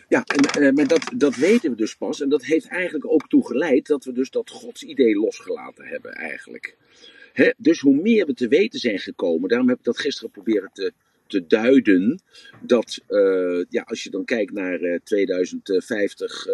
Ja, en, eh, maar dat, dat weten we dus pas. En dat heeft eigenlijk ook toe geleid dat we dus dat godsidee losgelaten hebben eigenlijk. Dus hoe meer we te weten zijn gekomen, daarom heb ik dat gisteren proberen te, te duiden. Dat eh, ja, als je dan kijkt naar 2050, eh,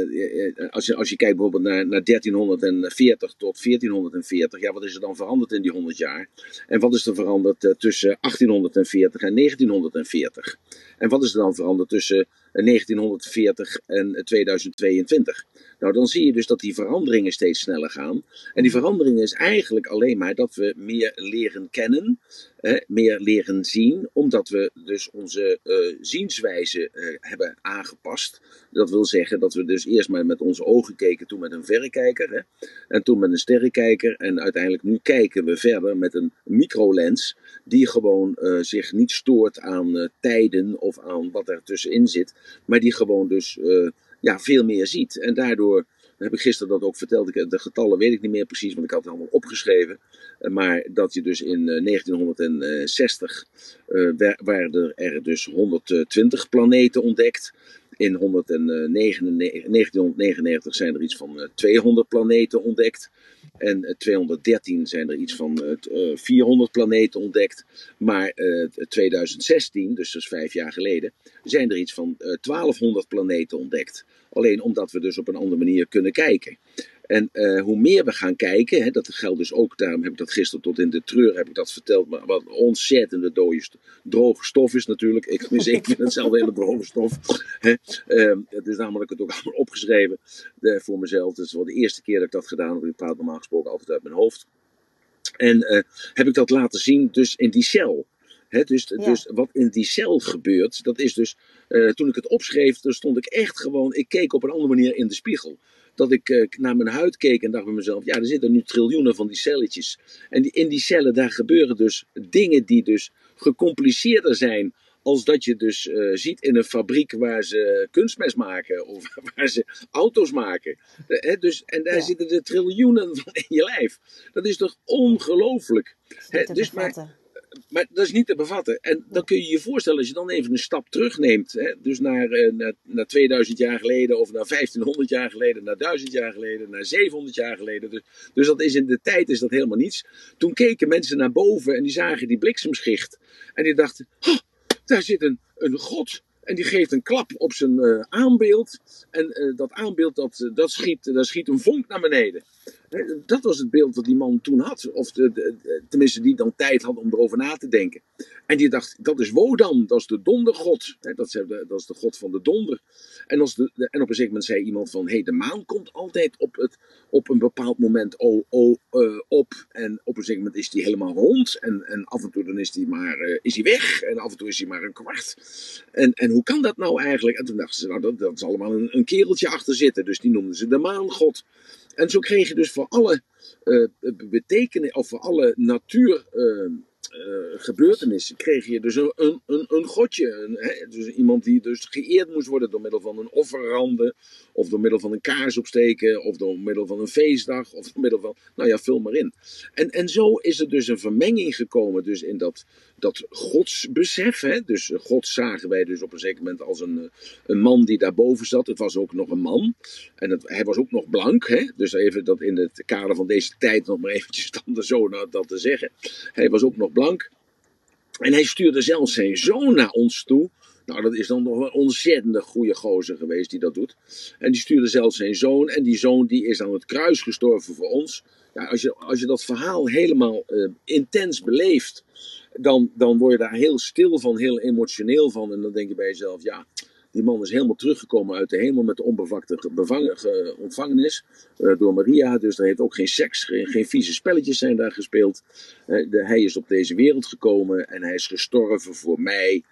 eh, eh, als, je, als je kijkt bijvoorbeeld naar, naar 1340 tot 1440, ja, wat is er dan veranderd in die 100 jaar? En wat is er veranderd tussen 1840 en 1940? En wat is er dan veranderd tussen 1940 en 2022? Nou, dan zie je dus dat die veranderingen steeds sneller gaan. En die verandering is eigenlijk alleen maar dat we meer leren kennen, meer leren zien, omdat we dus onze eh, zienswijze eh, hebben aangepast. Dat wil zeggen dat we dus eerst maar met onze ogen keken, toen met een verrekijker, hè, en toen met een sterrenkijker. En uiteindelijk nu kijken we verder met een microlens, die gewoon eh, zich niet stoort aan eh, tijden of aan wat er tussenin zit, maar die gewoon dus eh, ja, veel meer ziet. En daardoor heb ik gisteren dat ook verteld. De getallen weet ik niet meer precies, want ik had het allemaal opgeschreven. Maar dat je dus in eh, 1960 eh, wer- werden er dus 120 planeten ontdekt. In 199 1999 zijn er iets van eh, 200 planeten ontdekt. En eh, 213 zijn er iets van eh, t- eh, 400 planeten ontdekt. Maar eh, 2016, dus dat is vijf jaar geleden, zijn er iets van eh, 1200 planeten ontdekt. Alleen omdat we dus op een andere manier kunnen kijken. En eh, hoe meer we gaan kijken, hè, dat geldt dus ook, daarom heb ik dat gisteren tot in de treur heb ik dat verteld, maar wat ontzettende dode st- droge stof is natuurlijk. Ik, dus ik vind het zelf een hele droge stof. Hè. Ehm, het is namelijk het ook allemaal opgeschreven eh, voor mezelf. Het is wel de eerste keer dat ik dat gedaan heb. Ik praat normaal gesproken altijd uit mijn hoofd. En eh, heb ik dat laten zien dus in die cel. Dus, Ja. dus wat in die cel gebeurt, dat is dus, toen ik het opschreef, dan stond ik echt gewoon, ik keek op een andere manier in de spiegel. Dat ik eh, naar mijn huid keek en dacht bij mezelf, ja, er zitten nu triljoenen van die celletjes. En die, in die cellen, daar gebeuren dus dingen die dus gecompliceerder zijn als dat je dus eh, ziet in een fabriek waar ze kunstmest maken of waar ze auto's maken. Eh, hè, dus, en daar Ja. zitten er triljoenen van in je lijf. Dat is toch ongelooflijk? Dus maar. Maar dat is niet te bevatten. En dan kun je je voorstellen, als je dan even een stap terugneemt, hè, dus naar, eh, naar, naar 2000 jaar geleden, of naar 1500 jaar geleden, naar 1000 jaar geleden, naar 700 jaar geleden. Dus, dus dat is in de tijd is dat helemaal niets. Toen keken mensen naar boven en die zagen die bliksemschicht. En die dachten, "Oh, daar zit een, een god. En die geeft een klap op zijn eh, aanbeeld. En eh, dat aanbeeld, dat, dat schiet, daar schiet een vonk naar beneden. Dat was het beeld dat die man toen had. Of de, tenminste, die dan tijd had om erover na te denken. En die dacht, dat is Wodan, dat is de dondergod. Dat is de, god van de donder. En, als de, en op een zeker moment zei iemand van, hey, de maan komt altijd op, het, op een bepaald moment o, eh, op. En op een zeker moment is die helemaal rond. En, en af en toe dan is die maar eh, is die weg. En af en toe is hij maar een kwart. En, en hoe kan dat nou eigenlijk? En toen dachten ze, nou, dat, dat is allemaal een, een kereltje achter zitten. Dus die noemden ze de maangod. En zo kreeg je dus voor alle eh betekenis, of voor alle natuur. eh, eh, kreeg je dus een, een, een, godje. Een, dus iemand die dus geëerd moest worden door middel van een offerrande. Of door middel van een kaars opsteken. Of door middel van een feestdag. Of door middel van, nou ja, vul maar in. En, en zo is er dus een vermenging gekomen dus in dat, dat godsbesef. Hè? Dus God zagen wij dus op een zeker moment als een, eh, een man die daarboven zat. Het was ook nog een man. En hij was ook nog blank. Hè? Dus even dat in het kader van deze tijd nog maar eventjes dan zo nou dat te zeggen. Hij was ook nog blank. En hij stuurde zelfs zijn zoon naar ons toe. Nou, dat is dan nog een ontzettende goede gozer geweest die dat doet. En die stuurde zelfs zijn zoon. En die zoon die is aan het kruis gestorven voor ons. Ja, als, je, als je dat verhaal helemaal eh, intens beleeft, dan, dan word je daar heel stil van, heel emotioneel van. En dan denk je bij jezelf, ja, die man is helemaal teruggekomen uit de hemel met de onbevakte ontvangenis eh, door Maria. Dus er heeft ook geen seks, geen, geen vieze spelletjes zijn daar gespeeld. Eh, de- hij is op deze wereld gekomen en hij is gestorven voor mij.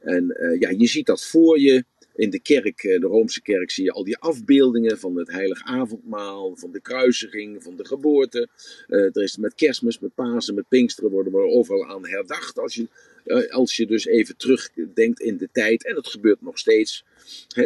En eh, ja, je ziet dat voor je. In de kerk, eh, de Roomse kerk, zie je al die afbeeldingen van het heilig avondmaal, van de kruisiging, van de geboorte. Eh, er is met kerstmis, met Pasen, met Pinksteren worden we overal aan herdacht. Als je, eh, als je dus even terugdenkt in de tijd. En dat gebeurt nog steeds.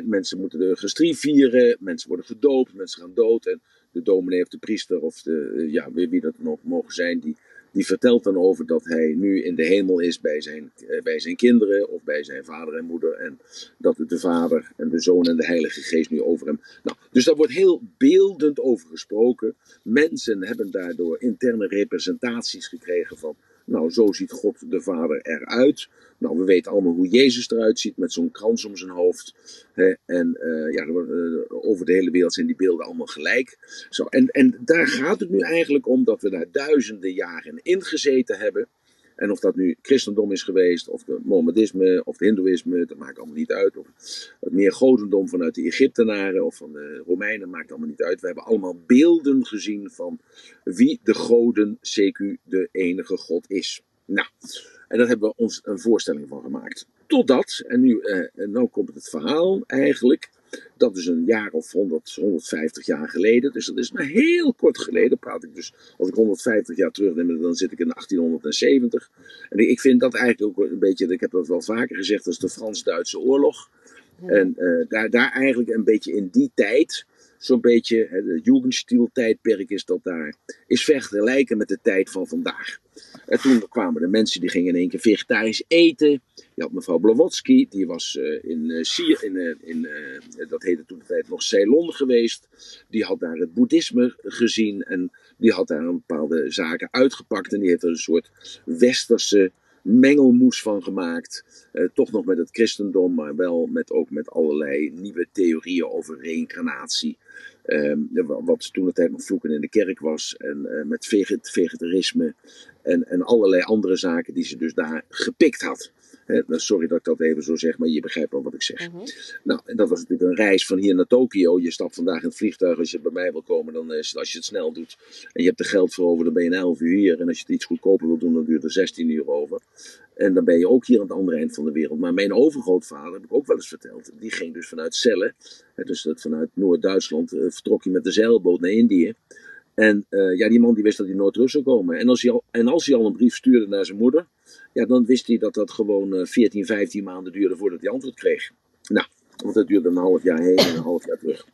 Mensen moeten de gestrie vieren, mensen worden gedoopt, mensen gaan dood. En de dominee of de priester of de, ja, wie, wie dat nog mogen zijn, die, die vertelt dan over dat hij nu in de hemel is bij zijn, eh, bij zijn kinderen of bij zijn vader en moeder. En dat de vader en de zoon en de heilige geest nu over hem. Nou, dus daar wordt heel beeldend over gesproken. Mensen hebben daardoor interne representaties gekregen van, nou zo ziet God de Vader eruit. Nou, we weten allemaal hoe Jezus eruit ziet met zo'n krans om zijn hoofd. Hè, en eh, ja, eh, over de hele wereld zijn die beelden allemaal gelijk. Zo, en, en daar gaat het nu eigenlijk om dat we daar duizenden jaren in gezeten hebben. En of dat nu christendom is geweest, of de Mohammedisme, of het Hindoeïsme, dat maakt allemaal niet uit. Of het meer godendom vanuit de Egyptenaren of van de Romeinen, maakt allemaal niet uit. We hebben allemaal beelden gezien van wie de goden, CQ, de enige God is. Nou, en daar hebben we ons een voorstelling van gemaakt. Totdat, en nu, eh, en nou komt het verhaal eigenlijk, dat is een jaar of 100, 150 jaar geleden. Dus dat is maar heel kort geleden. Praat ik dus, als ik 150 jaar terugneem, dan zit ik in 1870. En ik vind dat eigenlijk ook een beetje, ik heb dat wel vaker gezegd, dat is de Frans-Duitse oorlog. En eh, daar, daar eigenlijk een beetje in die tijd, zo'n beetje, de Jugendstil-tijdperk is dat daar, is vergelijken met de tijd van vandaag. En toen kwamen de mensen die gingen in één keer vegetarisch eten. Je had mevrouw Blavatsky, die was eh, in, eh, Sier, in, eh, in dat heette toen de tijd nog Ceylon geweest. Die had daar het boeddhisme gezien en die had daar een bepaalde zaken uitgepakt. En die heeft er een soort westerse mengelmoes van gemaakt. Toch nog met het christendom, maar wel met, ook met allerlei nieuwe theorieën over reïncarnatie. Ehm, wat toen de tijd nog vloeken in de kerk was. En met veget- vegetarisme. En, en allerlei andere zaken die ze dus daar gepikt had. Nou, sorry dat ik dat even zo zeg, maar je begrijpt wel wat ik zeg. Mhm. Nou, en dat was natuurlijk een reis van hier naar Tokio. Je stapt vandaag in het vliegtuig. Als je bij mij wil komen, dan is het, als je het snel doet en je hebt er geld voor over, dan ben je een 11 uur hier. En als je het iets goedkoper wil doen, dan duurt er 16 uur over. En dan ben je ook hier aan het andere eind van de wereld. Maar mijn overgrootvader, heb ik ook wel eens verteld, die ging dus vanuit Celle, dus dat vanuit Noord-Duitsland, eh, vertrok hij met de zeilboot naar Indië. En eh, ja, die man die wist dat hij nooit terug zou komen. En als, hij al, en als hij al een brief stuurde naar zijn moeder, ja, dan wist hij dat dat gewoon eh, 14, 15 maanden duurde voordat hij antwoord kreeg. Nou, want dat duurde een half jaar heen en een half jaar terug.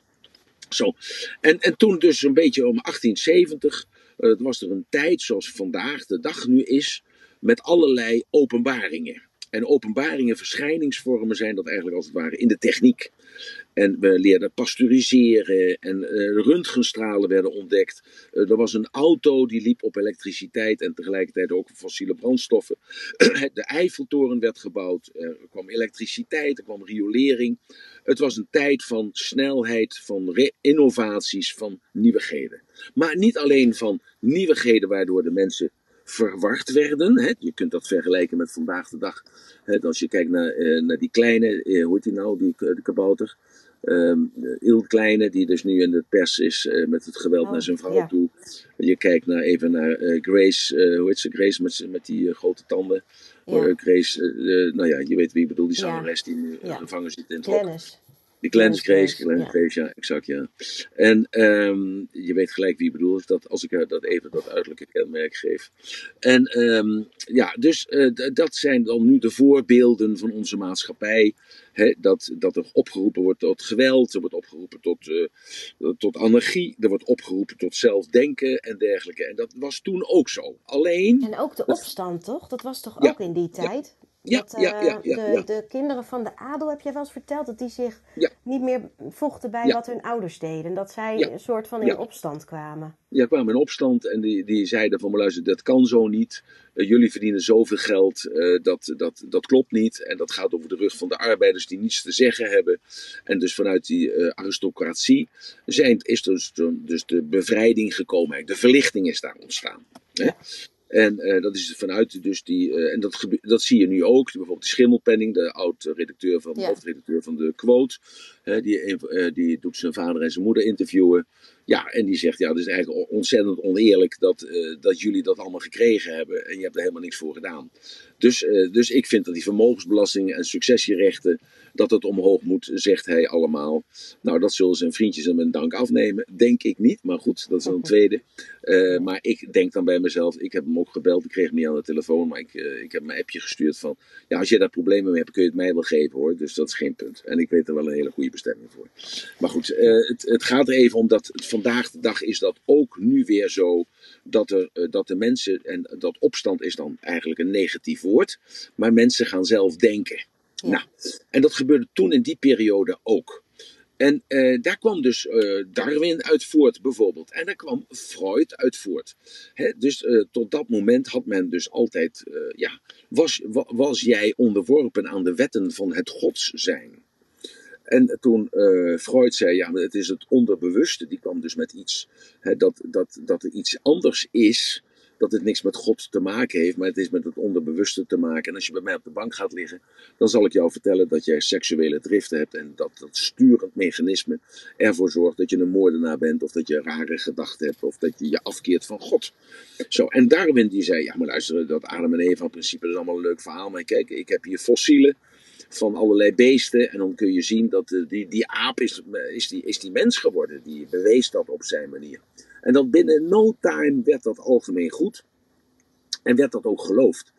Zo. En, en toen dus een beetje om 1870, eh, het was er een tijd zoals vandaag de dag nu is, met allerlei openbaringen. En openbaringen, verschijningsvormen zijn dat eigenlijk als het ware in de techniek. En we leerden pasteuriseren en eh, röntgenstralen werden ontdekt. Eh, er was een auto die liep op elektriciteit en tegelijkertijd ook fossiele brandstoffen. de Eiffeltoren werd gebouwd, er kwam elektriciteit, er kwam riolering. Het was een tijd van snelheid, van innovaties, van nieuwigheden. Maar niet alleen van nieuwigheden waardoor de mensen verward werden. Hè. Je kunt dat vergelijken met vandaag de dag. Hè, als je kijkt naar, eh, naar die kleine, eh, hoe heet die nou, die k- de kabouter. Ehm heel kleine, die dus nu in de pers is eh, met het geweld Oh, naar zijn vrouw ja. toe. Je kijkt naar, even naar eh, Grace, eh, hoe heet ze, Grace met, met die eh, grote tanden. Ja. Eh, Grace, eh, eh, nou ja, je weet wie ik bedoel, die Ja. zangeres die nu eh, Ja. gevangen zit in het hok. Die Glennis Grace, Glennis ja. Grace, ja, exact, ja. En ehm, je weet gelijk wie ik bedoel, als dat, als ik dat even dat uiterlijke kenmerk geef. En ehm, ja, dus eh, dat zijn dan nu de voorbeelden van onze maatschappij. Dat, dat er opgeroepen wordt tot geweld, er wordt opgeroepen tot, eh, tot anarchie, er wordt opgeroepen tot zelfdenken en dergelijke. En dat was toen ook zo. Alleen, En ook de opstand, toch? Dat was toch Ja, ook in die tijd? ja, ja, eh, ja, ja, de, ja. de kinderen van de adel, heb jij wel eens verteld, dat die zich niet meer vochten bij wat hun ouders deden. Dat zij een soort van in opstand kwamen. Ja, kwamen in opstand en die, die zeiden van, maar luister, dat kan zo niet. Eh, jullie verdienen zoveel geld, eh, dat, dat, dat klopt niet. En dat gaat over de rug van de arbeiders die niets te zeggen hebben. En dus vanuit die eh, aristocratie zijn, is dus, dus de bevrijding gekomen. De verlichting is daar ontstaan. Hè? En eh, dat is vanuit dus die, eh, en dat, dat zie je nu ook. Bijvoorbeeld de Schimmelpenning, de oud-redacteur van, Ja. hoofdredacteur van de Quote. die, eh, die doet zijn vader en zijn moeder interviewen. Ja, en die zegt, ja, het is eigenlijk ontzettend oneerlijk dat, dat jullie dat allemaal gekregen hebben. En je hebt er helemaal niks voor gedaan. Dus, dus ik vind dat die vermogensbelasting en successierechten, dat het omhoog moet, zegt hij allemaal. Nou, dat zullen zijn vriendjes hem een dank afnemen. Denk ik niet, maar goed, dat is dan een tweede. Eh, maar ik denk dan bij mezelf, ik heb hem ook gebeld, ik kreeg hem niet aan de telefoon, maar ik, eh, ik heb hem een appje gestuurd van, ja, als je daar problemen mee hebt, kun je het mij wel geven hoor. Dus dat is geen punt. En ik weet er wel een hele goede bestemming voor. Maar goed, eh, het, het gaat er even om dat vandaag de dag is dat ook nu weer zo dat, er, dat de mensen, en dat opstand is dan eigenlijk een negatief woord, maar mensen gaan zelf denken. Nou, en dat gebeurde toen in die periode ook. En eh, daar kwam dus eh, Darwin uit voort, bijvoorbeeld. En daar kwam Freud uit voort. Hè, dus eh, tot dat moment had men dus altijd, eh, ja, was, wa- was jij onderworpen aan de wetten van het gods zijn? En toen eh, Freud zei, ja, het is het onderbewuste, die kwam dus met iets, hè, dat, dat, dat er iets anders is, dat het niks met God te maken heeft, maar het is met het onderbewuste te maken. En als je bij mij op de bank gaat liggen, dan zal ik jou vertellen dat jij seksuele driften hebt en dat dat sturend mechanisme ervoor zorgt dat je een moordenaar bent, of dat je rare gedachten hebt, of dat je je afkeert van God. Zo, en Darwin die zei, ja maar luister, dat Adam en Eva principe, is allemaal een leuk verhaal, maar kijk, ik heb hier fossielen van allerlei beesten. En dan kun je zien dat eh, die, die aap is, is, die, is die mens geworden. Die bewees dat op zijn manier. En dan binnen no time werd dat algemeen goed. En werd dat ook geloofd.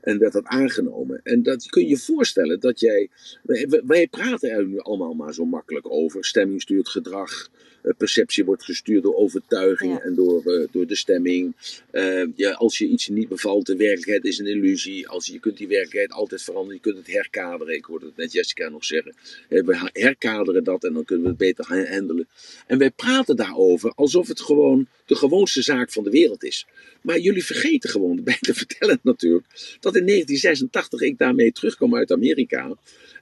En werd dat aangenomen. En dat kun je je voorstellen dat jij. Wij, wij praten er nu allemaal maar zo makkelijk over. Stemming stuurt gedrag. Eh, Perceptie wordt gestuurd door overtuiging Ja. en door, eh, door de stemming. Eh, ja, als je iets niet bevalt, de werkelijkheid is een illusie. Als je, je kunt die werkelijkheid altijd veranderen. Je kunt het herkaderen. Ik hoorde het net Jessica nog zeggen. We herkaderen dat en dan kunnen we het beter ha- handelen. En wij praten daarover alsof het gewoon de gewoonste zaak van de wereld is. Maar jullie vergeten gewoon erbij te vertellen natuurlijk dat in 1986 ik daarmee terugkwam uit Amerika.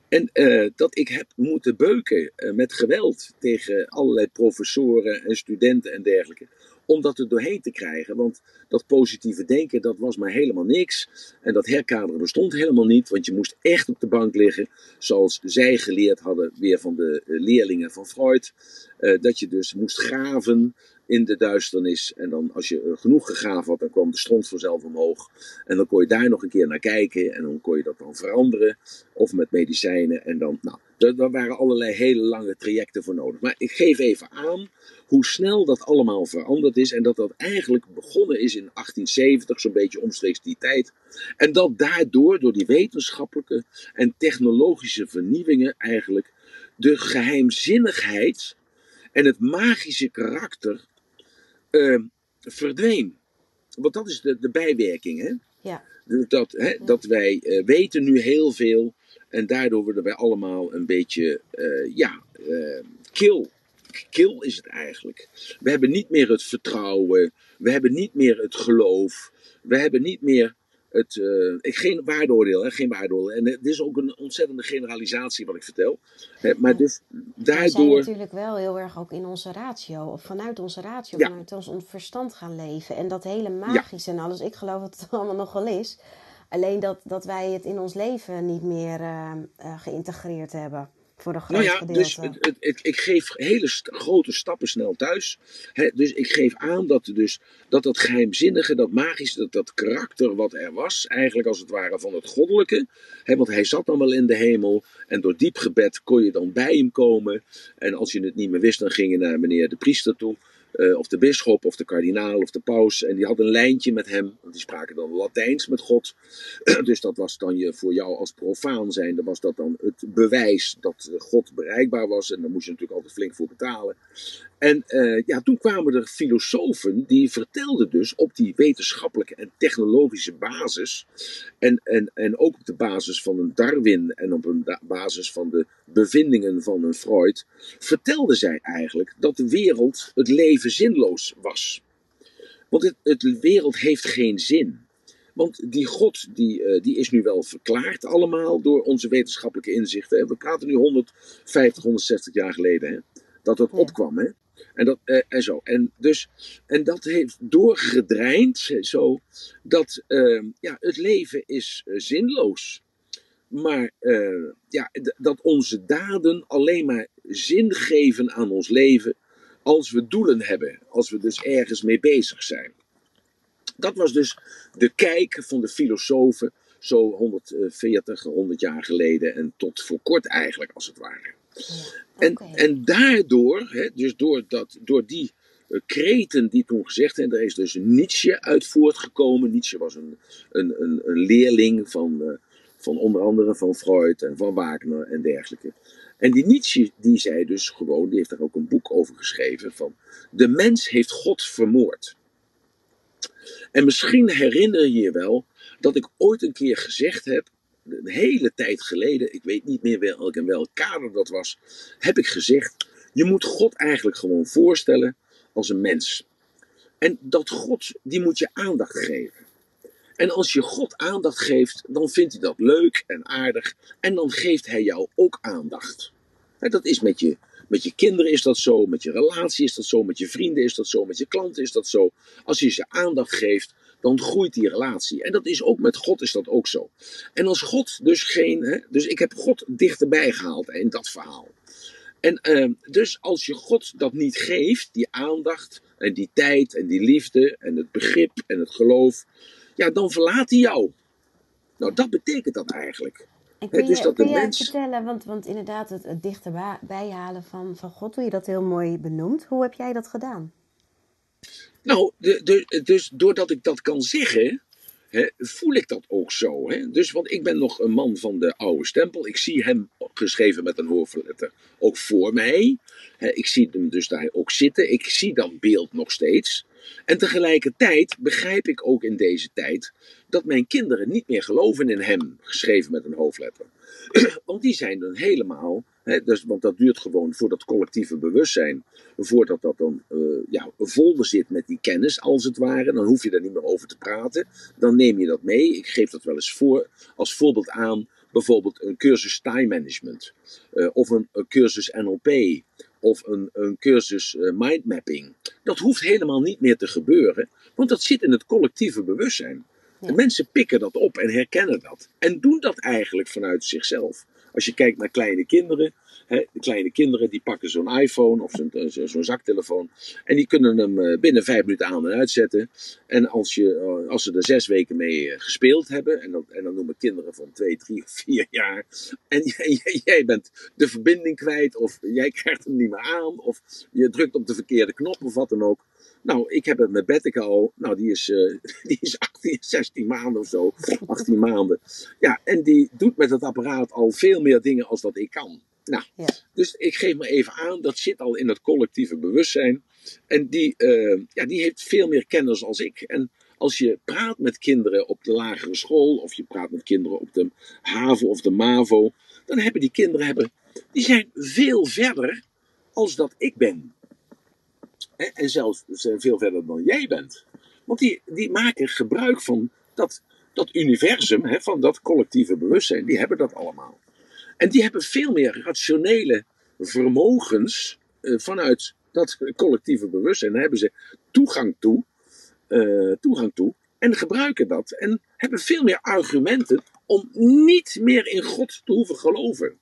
En eh, dat ik heb moeten beuken eh, met geweld tegen allerlei professoren en studenten en dergelijke. om dat er doorheen te krijgen. Want dat positieve denken, dat was maar helemaal niks. En dat herkaderen bestond helemaal niet, want je moest echt op de bank liggen, zoals zij geleerd hadden, weer van de eh, leerlingen van Freud. Dat je dus moest graven in de duisternis. En dan, als je eh, genoeg gegraven had, dan kwam de stront vanzelf omhoog. En dan kon je daar nog een keer naar kijken. En dan kon je dat dan veranderen. Of met medicijnen. En dan, nou, daar waren allerlei hele lange trajecten voor nodig. Maar ik geef even aan hoe snel dat allemaal veranderd is. En dat dat eigenlijk begonnen is in 1870, zo'n beetje omstreeks die tijd. En dat daardoor, door die wetenschappelijke en technologische vernieuwingen, eigenlijk de geheimzinnigheid en het magische karakter uh, verdween. Want dat is de, de bijwerking, hè? Ja. Dat, hè, dat wij uh, weten nu heel veel en daardoor worden wij allemaal een beetje, uh, ja, kil. Kil is het eigenlijk. We hebben niet meer het vertrouwen, we hebben niet meer het geloof, we hebben niet meer het, uh, ik, geen waardeoordeel, hè, geen waardeoordeel. En het is ook een ontzettende generalisatie wat ik vertel. Hè, maar dus daardoor... We zijn natuurlijk wel heel erg ook in onze ratio, of vanuit onze ratio, ja. vanuit ons verstand gaan leven. En dat hele magische ja. en alles, ik geloof dat het allemaal nog wel is. Alleen dat, dat wij het in ons leven niet meer uh, uh, geïntegreerd hebben. Voor de nou ja, dus het, het, het, ik geef hele st grote stappen snel thuis. He, dus ik geef aan dat, dus, dat dat geheimzinnige, dat magische, dat, dat karakter wat er was, eigenlijk als het ware van het goddelijke. He, want hij zat dan wel in de hemel en door diep gebed kon je dan bij hem komen. En als je het niet meer wist, dan ging je naar meneer de priester toe. Uh, of de bisschop of de kardinaal of de paus. En die had een lijntje met hem. Want die spraken dan Latijns met God. dus dat was dan je, voor jou als profaan zijn. Dan was dat dan het bewijs dat God bereikbaar was. En daar moest je natuurlijk altijd flink voor betalen. En uh, ja, toen kwamen er filosofen die vertelden dus op die wetenschappelijke en technologische basis. En, en, en ook op de basis van een Darwin en op een basis van de bevindingen van een Freud. Vertelden zij eigenlijk dat de wereld, het leven zinloos was. Want het, het wereld heeft geen zin. Want die God, die, uh, die is nu wel verklaard allemaal door onze wetenschappelijke inzichten. We praten nu 150, 160 jaar geleden. Hè, dat het opkwam. Hè? En, dat, eh, en zo. En, dus, en dat heeft doorgedreind zo dat uh, ja, het leven is uh, zinloos. Maar ja, dat onze daden alleen maar zin geven aan ons leven als we doelen hebben. Als we dus ergens mee bezig zijn. Dat was dus de kijk van de filosofen zo 140, 100 jaar geleden en tot voor kort eigenlijk als het ware. En, en daardoor, hè, dus door, dat, door die uh, kreten die toen gezegd zijn, daar is dus Nietzsche uit voortgekomen. Nietzsche was een, een, een, een leerling van, uh, van onder andere van Freud en van Wagner en dergelijke. En die Nietzsche, die zei dus gewoon, die heeft daar ook een boek over geschreven, van de mens heeft God vermoord. En misschien herinner je je wel dat ik ooit een keer gezegd heb een hele tijd geleden, ik weet niet meer welk en welk kader dat was, heb ik gezegd: je moet God eigenlijk gewoon voorstellen als een mens. En dat God, die moet je aandacht geven. En als je God aandacht geeft, dan vindt hij dat leuk en aardig. En dan geeft hij jou ook aandacht. Dat is met je, met je kinderen is dat zo, met je relatie is dat zo, met je vrienden is dat zo, met je klanten is dat zo. Als je ze aandacht geeft, dan groeit die relatie. En dat is ook met God is dat ook zo. En als God dus geen, hè, dus ik heb God dichterbij gehaald in dat verhaal. En uh, dus als je God dat niet geeft, die aandacht en die tijd en die liefde en het begrip en het geloof, ja, dan verlaat hij jou. Nou, dat betekent dat eigenlijk. En kun je, dus dat kun je mens... vertellen, want, want inderdaad, het, het dichterbij halen van, van God, hoe je dat heel mooi benoemt. Hoe heb jij dat gedaan? Nou, de, dus doordat ik dat kan zeggen, voel ik dat ook zo. Dus, want ik ben nog een man van de oude stempel. Ik zie hem geschreven met een hoofdletter ook voor mij. Ik zie hem dus daar ook zitten. Ik zie dat beeld nog steeds. En tegelijkertijd begrijp ik ook in deze tijd dat mijn kinderen niet meer geloven in hem, geschreven met een hoofdletter. Want die zijn dan helemaal dus, want dat duurt gewoon voor dat collectieve bewustzijn, voordat dat dan uh, ja, vol zit met die kennis, als het ware. Dan hoef je daar niet meer over te praten. Dan neem je dat mee. Ik geef dat wel eens voor, als voorbeeld aan, bijvoorbeeld een cursus time management, of een, een, cursus NLP, of een, een cursus uh, mindmapping. Dat hoeft helemaal niet meer te gebeuren, want dat zit in het collectieve bewustzijn. De mensen pikken dat op en herkennen dat. En doen dat eigenlijk vanuit zichzelf. Als je kijkt naar kleine kinderen, hè, de kleine kinderen die pakken zo'n iPhone of zo'n zo zaktelefoon en die kunnen hem eh, binnen vijf minuten aan en uitzetten. En als, je, eh, als ze er zes weken mee eh, gespeeld hebben, en, dat, en dan noemen kinderen van twee, drie of vier jaar, en jij, jij bent de verbinding kwijt, of jij krijgt hem niet meer aan, of je drukt op de verkeerde knop of wat dan ook. Nou, ik heb het met Betteke al. Nou, die is, uh, die is 18, 16 maanden of zo. 18 maanden. Ja, en die doet met het apparaat al veel meer dingen als dat ik kan. Nou, ja. dus ik geef me even aan, dat zit al in het collectieve bewustzijn. En die, uh, ja, die heeft veel meer kennis als ik. En als je praat met kinderen op de lagere school, of je praat met kinderen op de HAVO of de MAVO, dan hebben die kinderen, hebben, die zijn veel verder als dat ik ben. En zelfs veel verder dan jij bent. Want die, die maken gebruik van dat, dat universum, hè, van dat collectieve bewustzijn. Die hebben dat allemaal. En die hebben veel meer rationele vermogens uh, vanuit dat collectieve bewustzijn. Daar hebben ze toegang toe, uh, toegang toe en gebruiken dat. En hebben veel meer argumenten om niet meer in God te hoeven geloven.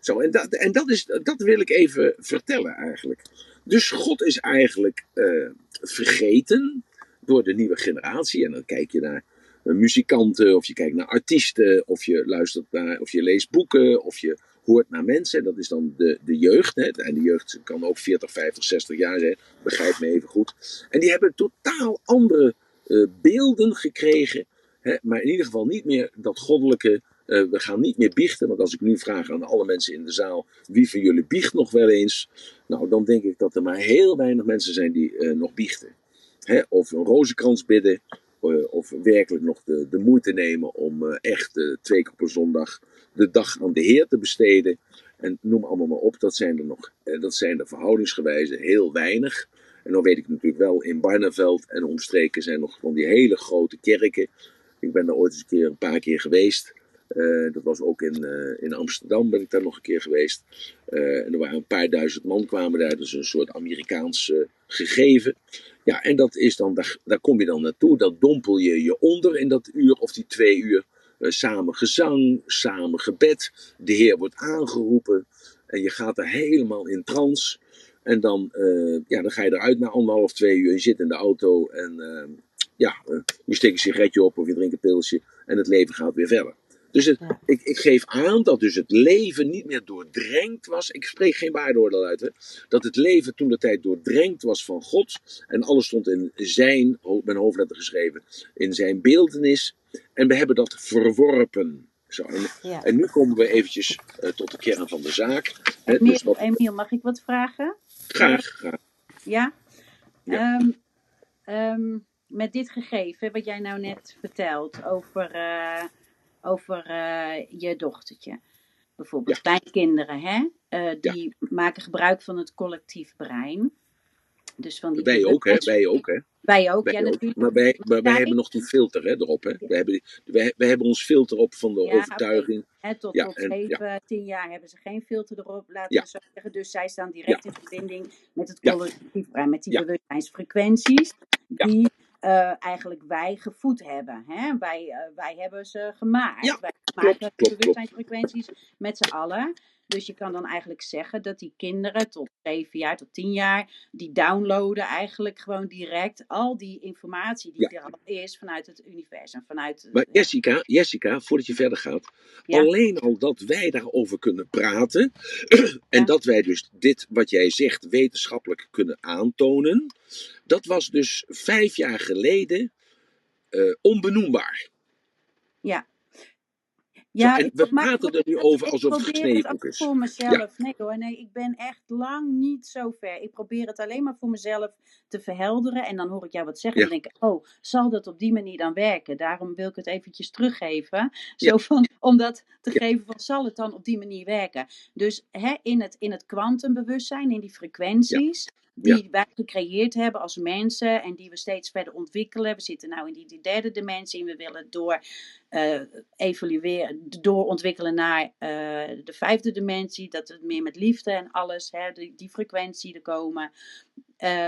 Zo, en dat, en dat, is, dat wil ik even vertellen eigenlijk. Dus God is eigenlijk uh, vergeten door de nieuwe generatie. En dan kijk je naar uh, muzikanten, of je kijkt naar artiesten, of je luistert naar, of je leest boeken, of je hoort naar mensen. Dat is dan de, de jeugd. Hè. En de jeugd kan ook 40, 50, 60 jaar zijn. Begrijp me even goed. En die hebben totaal andere uh, beelden gekregen. Hè, maar in ieder geval niet meer dat goddelijke uh, we gaan niet meer biechten, want als ik nu vraag aan alle mensen in de zaal, wie van jullie biecht nog wel eens? Nou, dan denk ik dat er maar heel weinig mensen zijn die uh, nog biechten. Hè? Of een rozenkrans bidden, uh, of werkelijk nog de, de moeite nemen om echt twee keer per zondag de dag aan de Heer te besteden. En noem allemaal maar op, dat zijn er nog, dat zijn er verhoudingsgewijze heel weinig. En dan weet ik natuurlijk wel, in Barneveld en omstreken zijn nog van die hele grote kerken. Ik ben daar ooit eens een keer een paar keer geweest. Uh, dat was ook in, uh, in Amsterdam, ben ik daar nog een keer geweest. Uh, en er waren een paar duizend man kwamen daar, dus een soort Amerikaans gegeven. Ja, en dat is dan, daar, daar kom je dan naartoe, dat dompel je je onder in dat uur of die twee uur. samen gezang, samen gebed, de Heer wordt aangeroepen en je gaat er helemaal in trance. En dan, ja, dan ga je eruit na anderhalf, twee uur en zit in de auto en ja, je steekt een sigaretje op of je drinkt een pilsje en het leven gaat weer verder. Dus het, ja. ik, ik, geef aan dat dus het leven niet meer doordrenkt was. Ik spreek geen waardeoordeel uit. Hè, dat het leven toen de tijd doordrenkt was van God. En alles stond in zijn, een hoofdletter geschreven, in zijn beeldenis. En we hebben dat verworpen. Zo, en, ja. en nu komen we eventjes uh, tot de kern van de zaak. Hè, Emiel, dus wat... Emiel, mag ik wat vragen? Graag, graag. Ja? ja. Um, um, met dit gegeven, wat jij nou net vertelt over... Uh, over uh, je dochtertje. Bijvoorbeeld ja. kleinkinderen, hè? Uh, die ja. maken gebruik van het collectief brein. Dus van die wij ook, hè? Wij ook, hè? Wij ook, wij ja, natuurlijk. Maar wij, maar wij hebben nog die filter hè, erop, hè? Wij hebben, wij, wij hebben ons filter op van de ja, overtuiging. Okay. tot ja, tot en, 7, ja. 10 jaar hebben ze geen filter erop, laten we zo zeggen. Dus zij staan direct in verbinding met het collectief brein, met die bewustzijnsfrequenties. Die uh, eigenlijk wij gevoed hebben. Hè? Wij, uh, wij hebben ze gemaakt. Ja, wij klopt, maken klopt, bewustzijnsfrequenties met z'n allen. Dus je kan dan eigenlijk zeggen dat die kinderen tot 7 jaar, tot 10 jaar, die downloaden eigenlijk gewoon direct al die informatie die ja. er al is vanuit het universum. Vanuit, maar Jessica, Jessica, voordat je verder gaat, ja. alleen al dat wij daarover kunnen praten en ja. dat wij dus dit wat jij zegt wetenschappelijk kunnen aantonen, dat was dus vijf jaar geleden uh, onbenoembaar. Ja. Ja, en we praten er nu over alsof het gesneden is. voor mezelf. Ja. Nee hoor, nee, ik ben echt lang niet zo ver. Ik probeer het alleen maar voor mezelf te verhelderen. En dan hoor ik jou wat zeggen ja. en denk ik, oh, zal dat op die manier dan werken? Daarom wil ik het eventjes teruggeven. Zo ja. van, om dat te geven van, zal het dan op die manier werken? Dus hè, in het in het kwantumbewustzijn, in die frequenties, die wij gecreëerd hebben als mensen en die we steeds verder ontwikkelen. We zitten nu in die, derde dimensie en we willen door uh, evolueren, doorontwikkelen naar uh, de vijfde dimensie. Dat het meer met liefde en alles, hè, die, die frequentie er komen. Uh,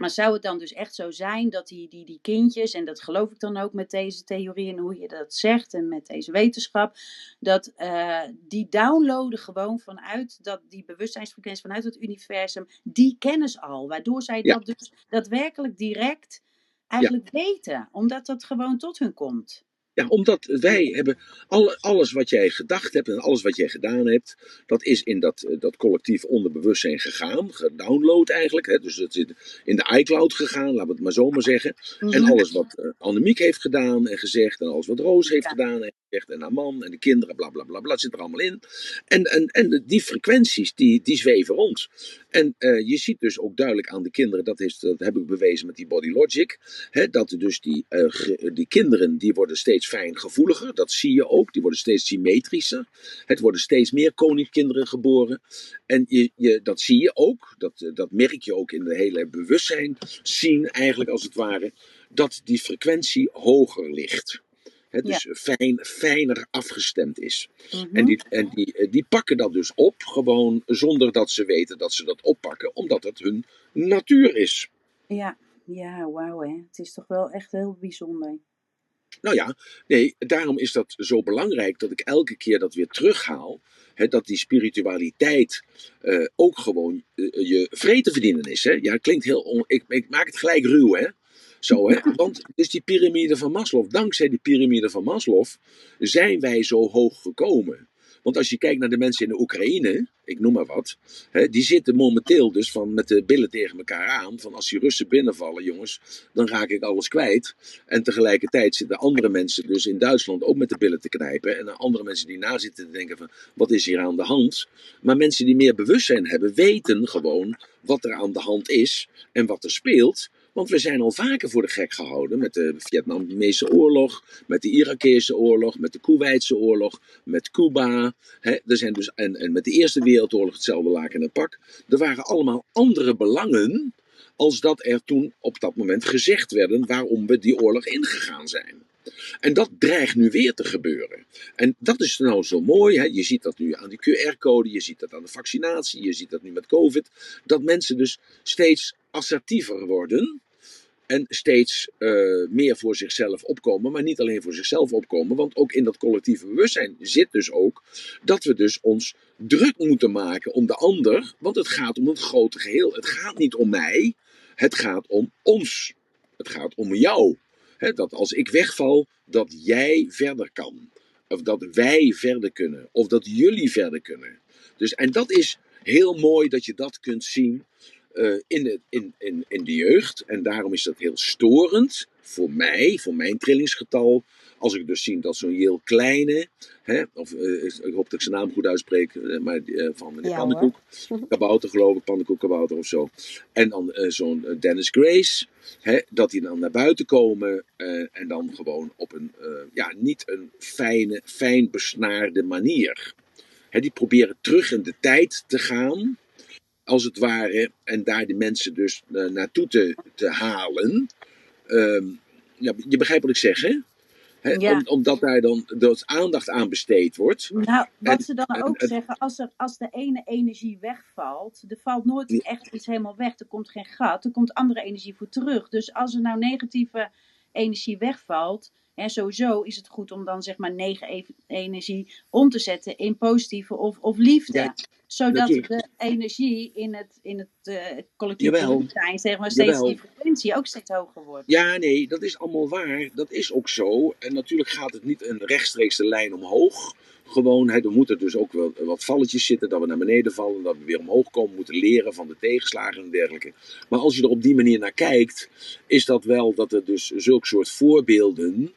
maar zou het dan dus echt zo zijn dat die, die, die kindjes, en dat geloof ik dan ook met deze theorie en hoe je dat zegt en met deze wetenschap, dat uh, die downloaden gewoon vanuit dat, die bewustzijnsfrequentie, vanuit het universum, die kennis al. Waardoor zij ja. dat dus daadwerkelijk direct eigenlijk ja. weten, omdat dat gewoon tot hun komt. Ja, omdat wij hebben alle, alles wat jij gedacht hebt en alles wat jij gedaan hebt, dat is in dat, eh, dat collectief onderbewustzijn gegaan, gedownload eigenlijk. Hè, dus dat zit in de iCloud gegaan, laten we het maar zo maar zeggen. En alles wat uh, Annemiek heeft gedaan en gezegd, en alles wat Roos heeft ja. gedaan en en haar man en de kinderen, bla bla bla, zit er allemaal in. En, en, en die frequenties, die, die zweven rond. En uh, je ziet dus ook duidelijk aan de kinderen, dat, is, dat heb ik bewezen met die Body Logic, hè, dat dus die, uh, die kinderen, die worden steeds fijngevoeliger, dat zie je ook, die worden steeds symmetrischer. Het worden steeds meer koninkkinderen geboren. En je, je, dat zie je ook, dat, dat merk je ook in de hele bewustzijn zien eigenlijk als het ware, dat die frequentie hoger ligt. He, dus ja. fijn, fijner afgestemd is. Mm -hmm. En, die, en die, die pakken dat dus op, gewoon zonder dat ze weten dat ze dat oppakken, omdat het hun natuur is. Ja, ja wauw hè. Het is toch wel echt heel bijzonder. Nou ja, nee, daarom is dat zo belangrijk dat ik elke keer dat weer terughaal. Hè, dat die spiritualiteit uh, ook gewoon uh, je vrede verdienen is. Hè? Ja, klinkt heel. On... Ik, ik maak het gelijk ruw, hè? Zo, hè? Want is die piramide van Maslow. Dankzij die piramide van Maslow zijn wij zo hoog gekomen. Want als je kijkt naar de mensen in de Oekraïne, ik noem maar wat, hè, die zitten momenteel dus van met de billen tegen elkaar aan. Van als die Russen binnenvallen, jongens, dan raak ik alles kwijt. En tegelijkertijd zitten andere mensen dus in Duitsland ook met de billen te knijpen. En andere mensen die na zitten te denken van, wat is hier aan de hand? Maar mensen die meer bewustzijn hebben, weten gewoon wat er aan de hand is en wat er speelt. Want we zijn al vaker voor de gek gehouden met de Vietnamese oorlog, met de Irakese oorlog, met de Koeweitse oorlog, met Cuba. Er zijn dus, en, en met de Eerste Wereldoorlog hetzelfde laken en het pak. Er waren allemaal andere belangen als dat er toen op dat moment gezegd werden waarom we die oorlog ingegaan zijn. En dat dreigt nu weer te gebeuren. En dat is nou zo mooi. Hè? Je ziet dat nu aan die QR-code, je ziet dat aan de vaccinatie, je ziet dat nu met COVID. Dat mensen dus steeds assertiever worden. En steeds uh, meer voor zichzelf opkomen, maar niet alleen voor zichzelf opkomen, want ook in dat collectieve bewustzijn zit dus ook dat we dus ons druk moeten maken om de ander, want het gaat om het grote geheel. Het gaat niet om mij, het gaat om ons. Het gaat om jou. Dat als ik wegval, dat jij verder kan. Of dat wij verder kunnen. Of dat jullie verder kunnen. Dus, en dat is heel mooi dat je dat kunt zien uh, in, de, in, in, in de jeugd. En daarom is dat heel storend voor mij, voor mijn trillingsgetal. Als ik dus zie dat zo'n heel kleine, hè, of uh, ik hoop dat ik zijn naam goed uitspreek, uh, maar uh, van meneer ja, Pannenkoek, Kabouter geloof ik, Kabouter of zo. En dan zo'n Dennis Grace, hè, dat die dan naar buiten komen en dan gewoon op een, ja, niet een fijne, fijn besnaarde manier. Hè, die proberen terug in de tijd te gaan als het ware, en daar de mensen dus uh, naartoe te, te halen. Um, ja, je begrijpt wat ik zeg, hè? He, ja. om, omdat daar dan dus aandacht aan besteed wordt. Nou, wat en, ze dan en, ook en, zeggen, als, er, als de ene energie wegvalt, er valt nooit echt iets helemaal weg, er komt geen gat, er komt andere energie voor terug. Dus als er nou negatieve energie wegvalt, hè, sowieso is het goed om dan zeg maar negen energie om te zetten in positieve of, of liefde. Ja zodat de energie in het, in het uh, collectief bewustzijn, zeg maar, steeds Jawel. die frequentie ook steeds hoger wordt. Ja, nee, dat is allemaal waar. Dat is ook zo. En natuurlijk gaat het niet een rechtstreekse lijn omhoog. Gewoon, hè, er moeten dus ook wel wat valletjes zitten, dat we naar beneden vallen, dat we weer omhoog komen, moeten leren van de tegenslagen en dergelijke. Maar als je er op die manier naar kijkt, is dat wel dat er dus zulke soort voorbeelden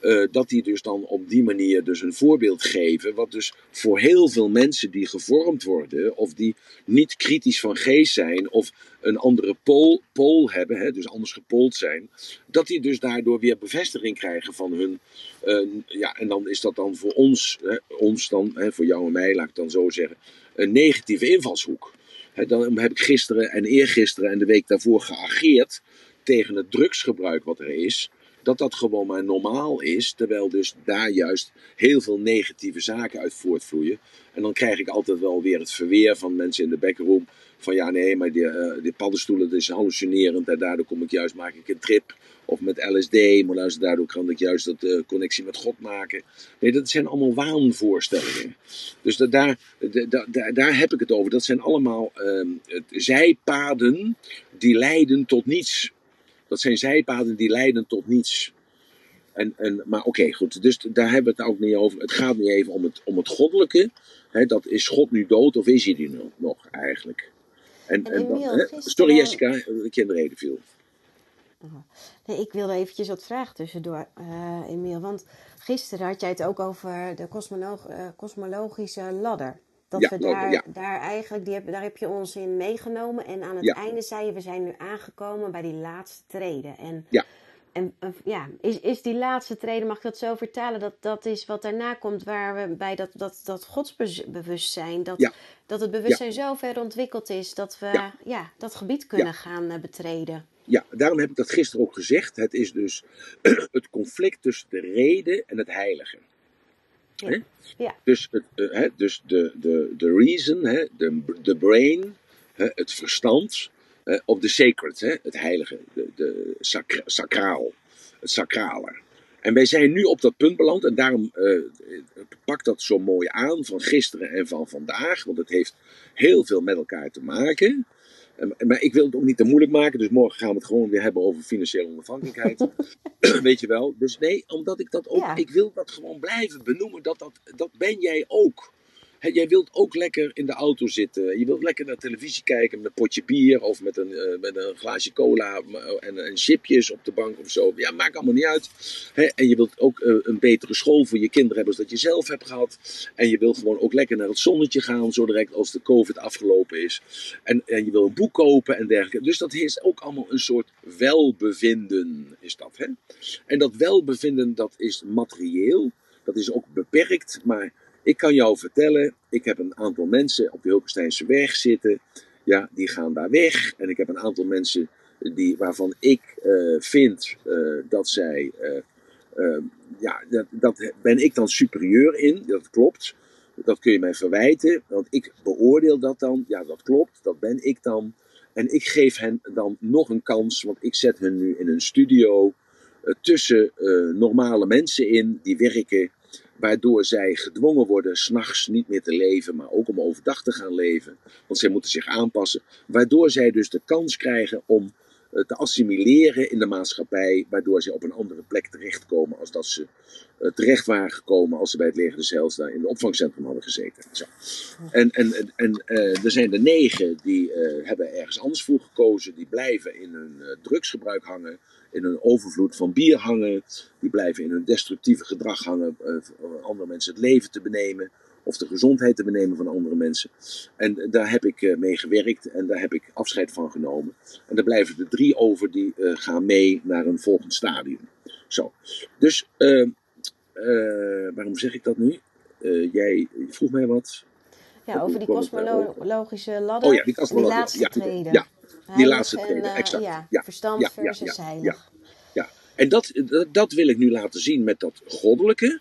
uh, dat die dus dan op die manier dus een voorbeeld geven, wat dus voor heel veel mensen die gevormd worden, of die niet kritisch van geest zijn, of een andere pool, hebben, hè, dus anders gepold zijn, dat die dus daardoor weer bevestiging krijgen van hun, uh, ja, en dan is dat dan voor ons, hè, ons dan, hè, voor jou en mij, laat ik dan zo zeggen, een negatieve invalshoek. Hè, dan heb ik gisteren en eergisteren en de week daarvoor geageerd tegen het drugsgebruik wat er is. Dat dat gewoon maar normaal is, terwijl dus daar juist heel veel negatieve zaken uit voortvloeien. En dan krijg ik altijd wel weer het verweer van mensen in de backroom. Van ja, nee, maar die, eh, die paddenstoelen is hallucinerend. En daardoor kom ik juist, maak ik een trip. Of met LSD, maar luister, daardoor kan ik juist dat eh, connectie met God maken. Nee, dat zijn allemaal waanvoorstellingen. Dus dat, daar, da- da- daar heb ik het over. Dat zijn allemaal ehm, zijpaden die leiden tot niets. Dat zijn zijpaden die leiden tot niets. En, en, maar oké, goed. Dus daar hebben we het ook niet over. Het gaat nu even om het, om het goddelijke. Dat is God nu dood of is hij die nog, nog eigenlijk? En, En en dan, Emiel, hè? gisteren- Sorry Jessica, de kinderreden viel. Nee, ik wilde eventjes wat vragen tussendoor, eh Emiel. Want gisteren had jij het ook over de kosmolo- eh, kosmologische ladder. Dat Ja, we daar, ja. daar eigenlijk, die heb, daar heb je ons in meegenomen. En aan het Ja. einde zei je, we zijn nu aangekomen bij die laatste treden. En, Ja. en ja, is, is die laatste treden, mag ik dat zo vertalen, dat dat is wat daarna komt, waar we bij dat, dat, dat godsbewustzijn, dat, dat het bewustzijn zo ver ontwikkeld is dat we Ja. ja. dat gebied kunnen gaan eh, betreden. Ja, daarom heb ik dat gisteren ook gezegd. Het is dus het conflict tussen de reden en het heilige. Ja. Hè? Ja. Dus, het, eh, hè, dus de, de, de reason, hè, de, de brain, hè, het verstand, eh, of de sacred, hè, het heilige, de, de sacra- sacraal, het sacrale. En wij zijn nu op dat punt beland en daarom eh pak dat zo mooi aan van gisteren en van vandaag, want het heeft heel veel met elkaar te maken. En- Maar ik wil het ook niet te moeilijk maken, dus morgen gaan we het gewoon weer hebben over financiële onafhankelijkheid. Weet je wel? Dus nee, omdat ik dat ook, Ja. ik wil dat gewoon blijven benoemen, dat, dat, dat ben jij ook. Jij wilt ook lekker in de auto zitten. Je wilt lekker naar televisie kijken met een potje bier of met een, eh, met een glaasje cola en, en chipjes op de bank of zo. Ja, maakt allemaal niet uit. En je wilt ook eh, een betere school voor je kinderen hebben als dat je zelf hebt gehad. En je wilt gewoon ook lekker naar het zonnetje gaan, zo direct als de COVID afgelopen is. En, en je wil een boek kopen en dergelijke. Dus dat is ook allemaal een soort welbevinden, is dat. En dat welbevinden, dat is materieel. Dat is ook beperkt, maar ik kan jou vertellen, ik heb een aantal mensen op de Hulkensteinse weg zitten. Ja, die gaan daar weg. En ik heb een aantal mensen die, waarvan ik eh, vind eh, dat zij... eh, ja, dat, dat ben ik dan superieur in, dat klopt. Dat kun je mij verwijten, want ik beoordeel dat dan. Ja, dat klopt, dat ben ik dan. En ik geef hen dan nog een kans, want ik zet hen nu in een studio tussen normale mensen in die werken, waardoor zij gedwongen worden s'nachts niet meer te leven, maar ook om overdag te gaan leven. Want zij moeten zich aanpassen, waardoor zij dus de kans krijgen om eh, te assimileren in de maatschappij, waardoor ze op een andere plek terechtkomen als dat ze eh, terecht waren gekomen als ze bij het leger Heils daar in het opvangcentrum hadden gezeten. Zo. En, en, en, en eh, er zijn er negen die hebben ergens anders voor gekozen, die blijven in hun drugsgebruik hangen, in hun overvloed van bier hangen, die blijven in hun destructieve gedrag hangen, eh, voor andere mensen het leven te benemen of de gezondheid te benemen van andere mensen. En daar heb ik eh, mee gewerkt en daar heb ik afscheid van genomen. En er blijven er drie over die eh, gaan mee naar een volgend stadium. Zo. Dus, eh, eh, waarom zeg ik dat nu? Eh, jij vroeg mij wat. Ja, over die kosmologische ladder. Oh ja, die kosmologische- laatste ja, treden. ja, Heilig laatste treden, eh, exact. Ja, Ja, verstand ja, versus ja, heilig. ja. En dat, dat, dat wil ik nu laten zien met dat goddelijke.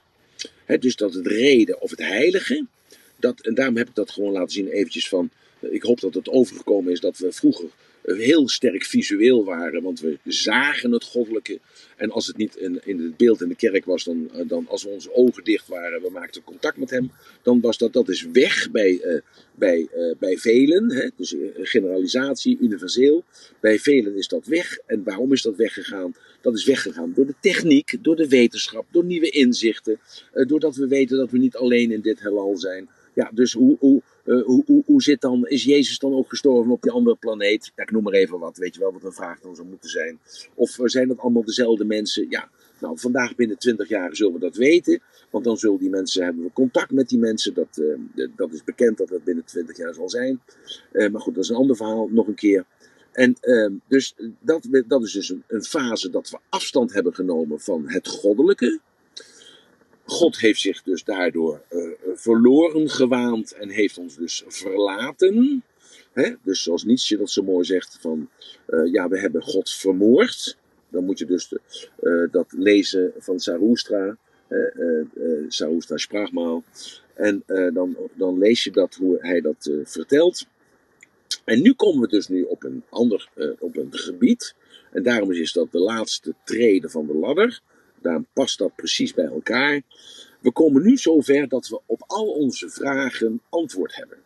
Hè, dus dat het reden of het heilige. Dat, en daarom heb ik dat gewoon laten zien eventjes van... Ik hoop dat het overgekomen is dat we vroeger heel sterk visueel waren. Want we zagen het goddelijke. En als het niet in, in het beeld in de kerk was, dan, eh, dan als we onze ogen dicht waren, we maakten contact met hem. Dan was dat, dat is weg bij, eh, bij, eh, bij velen. Hè? Dus generalisatie, universeel. Bij velen is dat weg. En waarom is dat weggegaan? Dat is weggegaan door de techniek, door de wetenschap, door nieuwe inzichten. doordat we weten dat we niet alleen in dit heelal zijn. Ja, dus hoe, hoe, eh, hoe, hoe, hoe zit dan, is Jezus dan ook gestorven op die andere planeet? Ja, ik noem maar even wat, weet je wel wat een vraag dan zou moeten zijn. Of eh, zijn dat allemaal dezelfde mensen? Ja, nou vandaag binnen 20 jaar zullen we dat weten. Want dan zullen die mensen, hebben we contact met die mensen. Dat, eh, dat is bekend dat dat binnen 20 jaar zal zijn. Eh, maar goed, dat is een ander verhaal, nog een keer. En ehm, dus dat, dat is dus een, een fase dat we afstand hebben genomen van het goddelijke. God heeft zich dus daardoor eh, verloren gewaand en heeft ons dus verlaten. Hè? Dus zoals Nietzsche dat zo mooi zegt: van eh, ja, we hebben God vermoord. Dan moet je dus eh, dat lezen van Sarustra. Sarustra Spraakmaal. En dan, dan lees je dat, hoe hij dat vertelt. En nu komen we dus nu op een ander op een gebied. En daarom is dat de laatste trede van de ladder. Past dat precies bij elkaar. We komen nu zover dat we op al onze vragen antwoord hebben.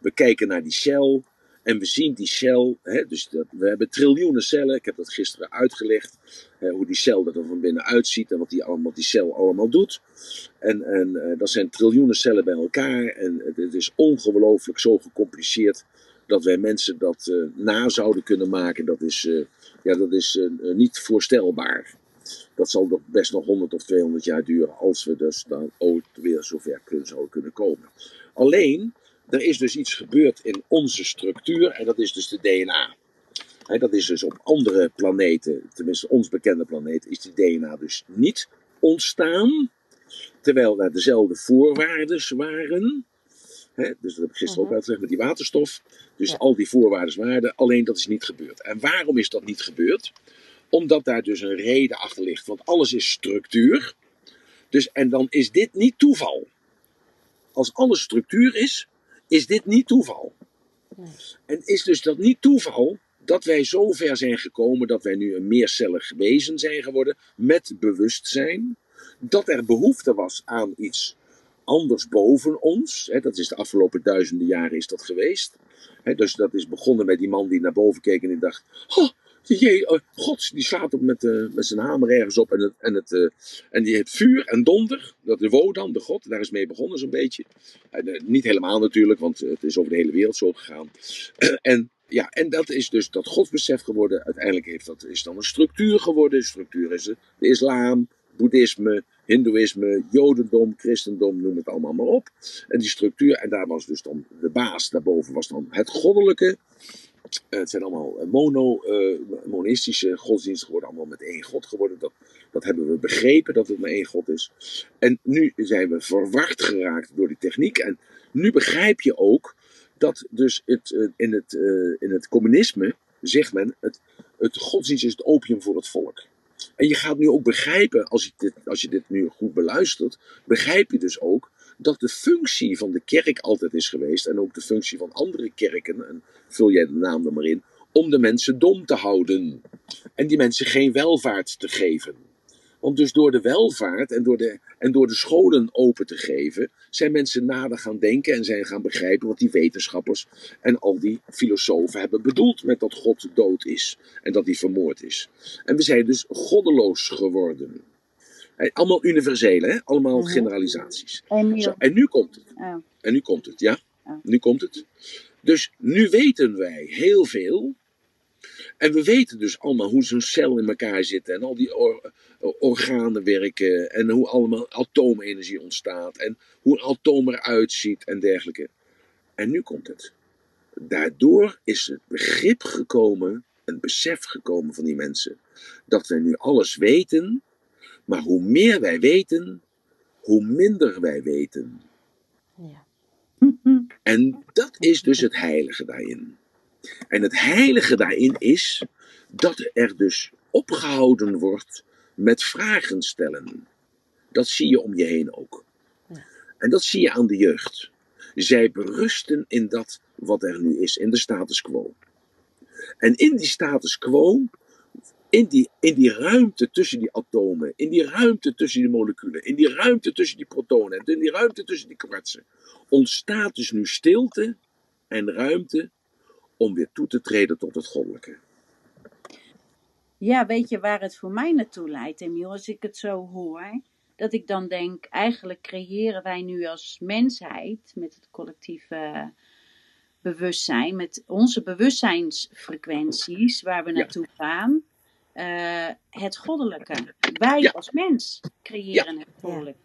We kijken naar die cel en we zien die cel. Hè, dus dat, we hebben triljoenen cellen. Ik heb dat gisteren uitgelegd. Hè, hoe die cel er van binnen uitziet en wat die, allemaal, die cel allemaal doet. En, en uh, dat zijn triljoenen cellen bij elkaar. En het, is ongelooflijk zo gecompliceerd dat wij mensen dat uh, na zouden kunnen maken. Dat is, uh, ja, dat is niet voorstelbaar dat zal nog best nog 100 of 200 jaar duren als we dus dan ooit weer zover kunnen, zouden kunnen komen. Alleen, er is dus iets gebeurd in onze structuur en dat is dus de DNA. dat is dus op andere planeten, tenminste ons bekende planeet, is die DNA dus niet ontstaan. Terwijl daar dezelfde voorwaarden waren. dus dat heb ik gisteren ook mhm. uitgelegd met die waterstof. Dus al die voorwaarden waren, alleen dat is niet gebeurd. En waarom is dat niet gebeurd? Omdat daar dus een reden achter ligt. Want alles is structuur. Dus, en dan is dit niet toeval. Als alles structuur is, is dit niet toeval. En is dus dat niet toeval dat wij zo ver zijn gekomen dat wij nu een meercellig wezen zijn geworden met bewustzijn. Dat er behoefte was aan iets anders boven ons. Hè, dat is de afgelopen duizenden jaren is dat geweest. Hè, dus dat is begonnen met die man die naar boven keek en die dacht: oh, Jee, oh, God, die slaat op met, uh, met zijn hamer ergens op. En, het, en, het, uh, en die heeft vuur en donder. Dat is Wodan, de God. Daar is mee begonnen zo'n beetje. Uh, niet helemaal natuurlijk, want het is over de hele wereld zo gegaan. en, ja, en dat is dus dat godsbesef geworden. Uiteindelijk heeft dat, is dan een structuur geworden. De structuur is de, de islam, boeddhisme, hindoeïsme, jodendom, christendom, noem het allemaal maar op. En die structuur, en daar was dus dan de baas, daarboven was dan het goddelijke. Eh, het zijn allemaal eh, mono, uh, monistische godsdiensten geworden, allemaal met één God geworden. Dat, dat hebben we begrepen dat het maar één God is. En nu zijn we verward geraakt door die techniek. En nu begrijp je ook dat dus het, in, het, in het communisme zegt men, het, het godsdienst is het opium voor het volk. En je gaat nu ook begrijpen, als je, dit, als je dit nu goed beluistert, begrijp je dus ook dat de functie van de kerk altijd is geweest, en ook de functie van andere kerken, en vul jij de naam er maar in, om de mensen dom te houden. En die mensen geen welvaart te geven. Want dus door de welvaart en door de, en door de scholen open te geven, zijn mensen nader gaan denken en zijn gaan begrijpen wat die wetenschappers en al die filosofen hebben bedoeld met dat God dood is en dat hij vermoord is. En we zijn dus goddeloos geworden. Allemaal universele, hè? allemaal mhm. generalisaties. En, Zo, en nu komt het. Oh. En nu komt het, ja. Oh. Nu komt het. Dus nu weten wij heel veel. En we weten dus allemaal hoe zo'n cel in elkaar zit en al die organen werken en hoe allemaal atoomenergie ontstaat en hoe een atoom eruit ziet en dergelijke. En nu komt het. Daardoor is het begrip gekomen, een besef gekomen van die mensen, dat wij nu alles weten maar hoe meer wij weten, hoe minder wij weten. Ja. En dat is dus het heilige daarin. En het heilige daarin is dat er dus opgehouden wordt met vragen stellen. Dat zie je om je heen ook. En dat zie je aan de jeugd. Zij berusten in dat wat er nu is, in de status quo. En in die status quo in die, in die ruimte tussen die atomen, in die ruimte tussen die moleculen, in die ruimte tussen die protonen, in die ruimte tussen die kwartsen, ontstaat dus nu stilte en ruimte om weer toe te treden tot het goddelijke. Ja, weet je waar het voor mij naartoe leidt, Emiel, als ik het zo hoor? Dat ik dan denk, eigenlijk creëren wij nu als mensheid met het collectieve bewustzijn, met onze bewustzijnsfrequenties waar we naartoe gaan, uh, het goddelijke. Wij als mens creëren het goddelijke.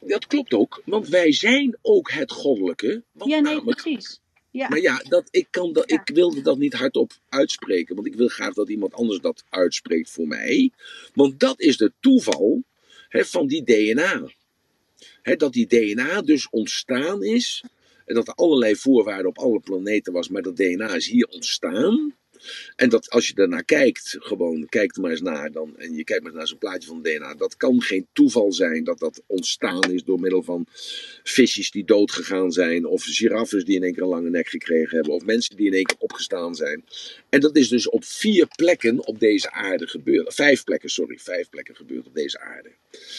Dat klopt ook, want wij zijn ook het goddelijke. ja, nee, precies. Ja. Maar ja, dat, ik, kan dat, ik wilde dat niet hardop uitspreken, want ik wil graag dat iemand anders dat uitspreekt voor mij. Want dat is de toeval hè, van die DNA. Hè, dat die DNA dus ontstaan is En dat er allerlei voorwaarden op alle planeten was, maar dat DNA is hier ontstaan. En dat als je daarnaar kijkt, gewoon kijk er maar eens naar dan, en je kijkt maar naar zo'n plaatje van DNA, dat kan geen toeval zijn dat dat ontstaan is door middel van visjes die dood gegaan zijn, of giraffes die in één keer een lange nek gekregen hebben, of mensen die in één keer opgestaan zijn. En dat is dus op vier plekken op deze aarde gebeurd. Vijf plekken, sorry, vijf plekken gebeurd op deze aarde.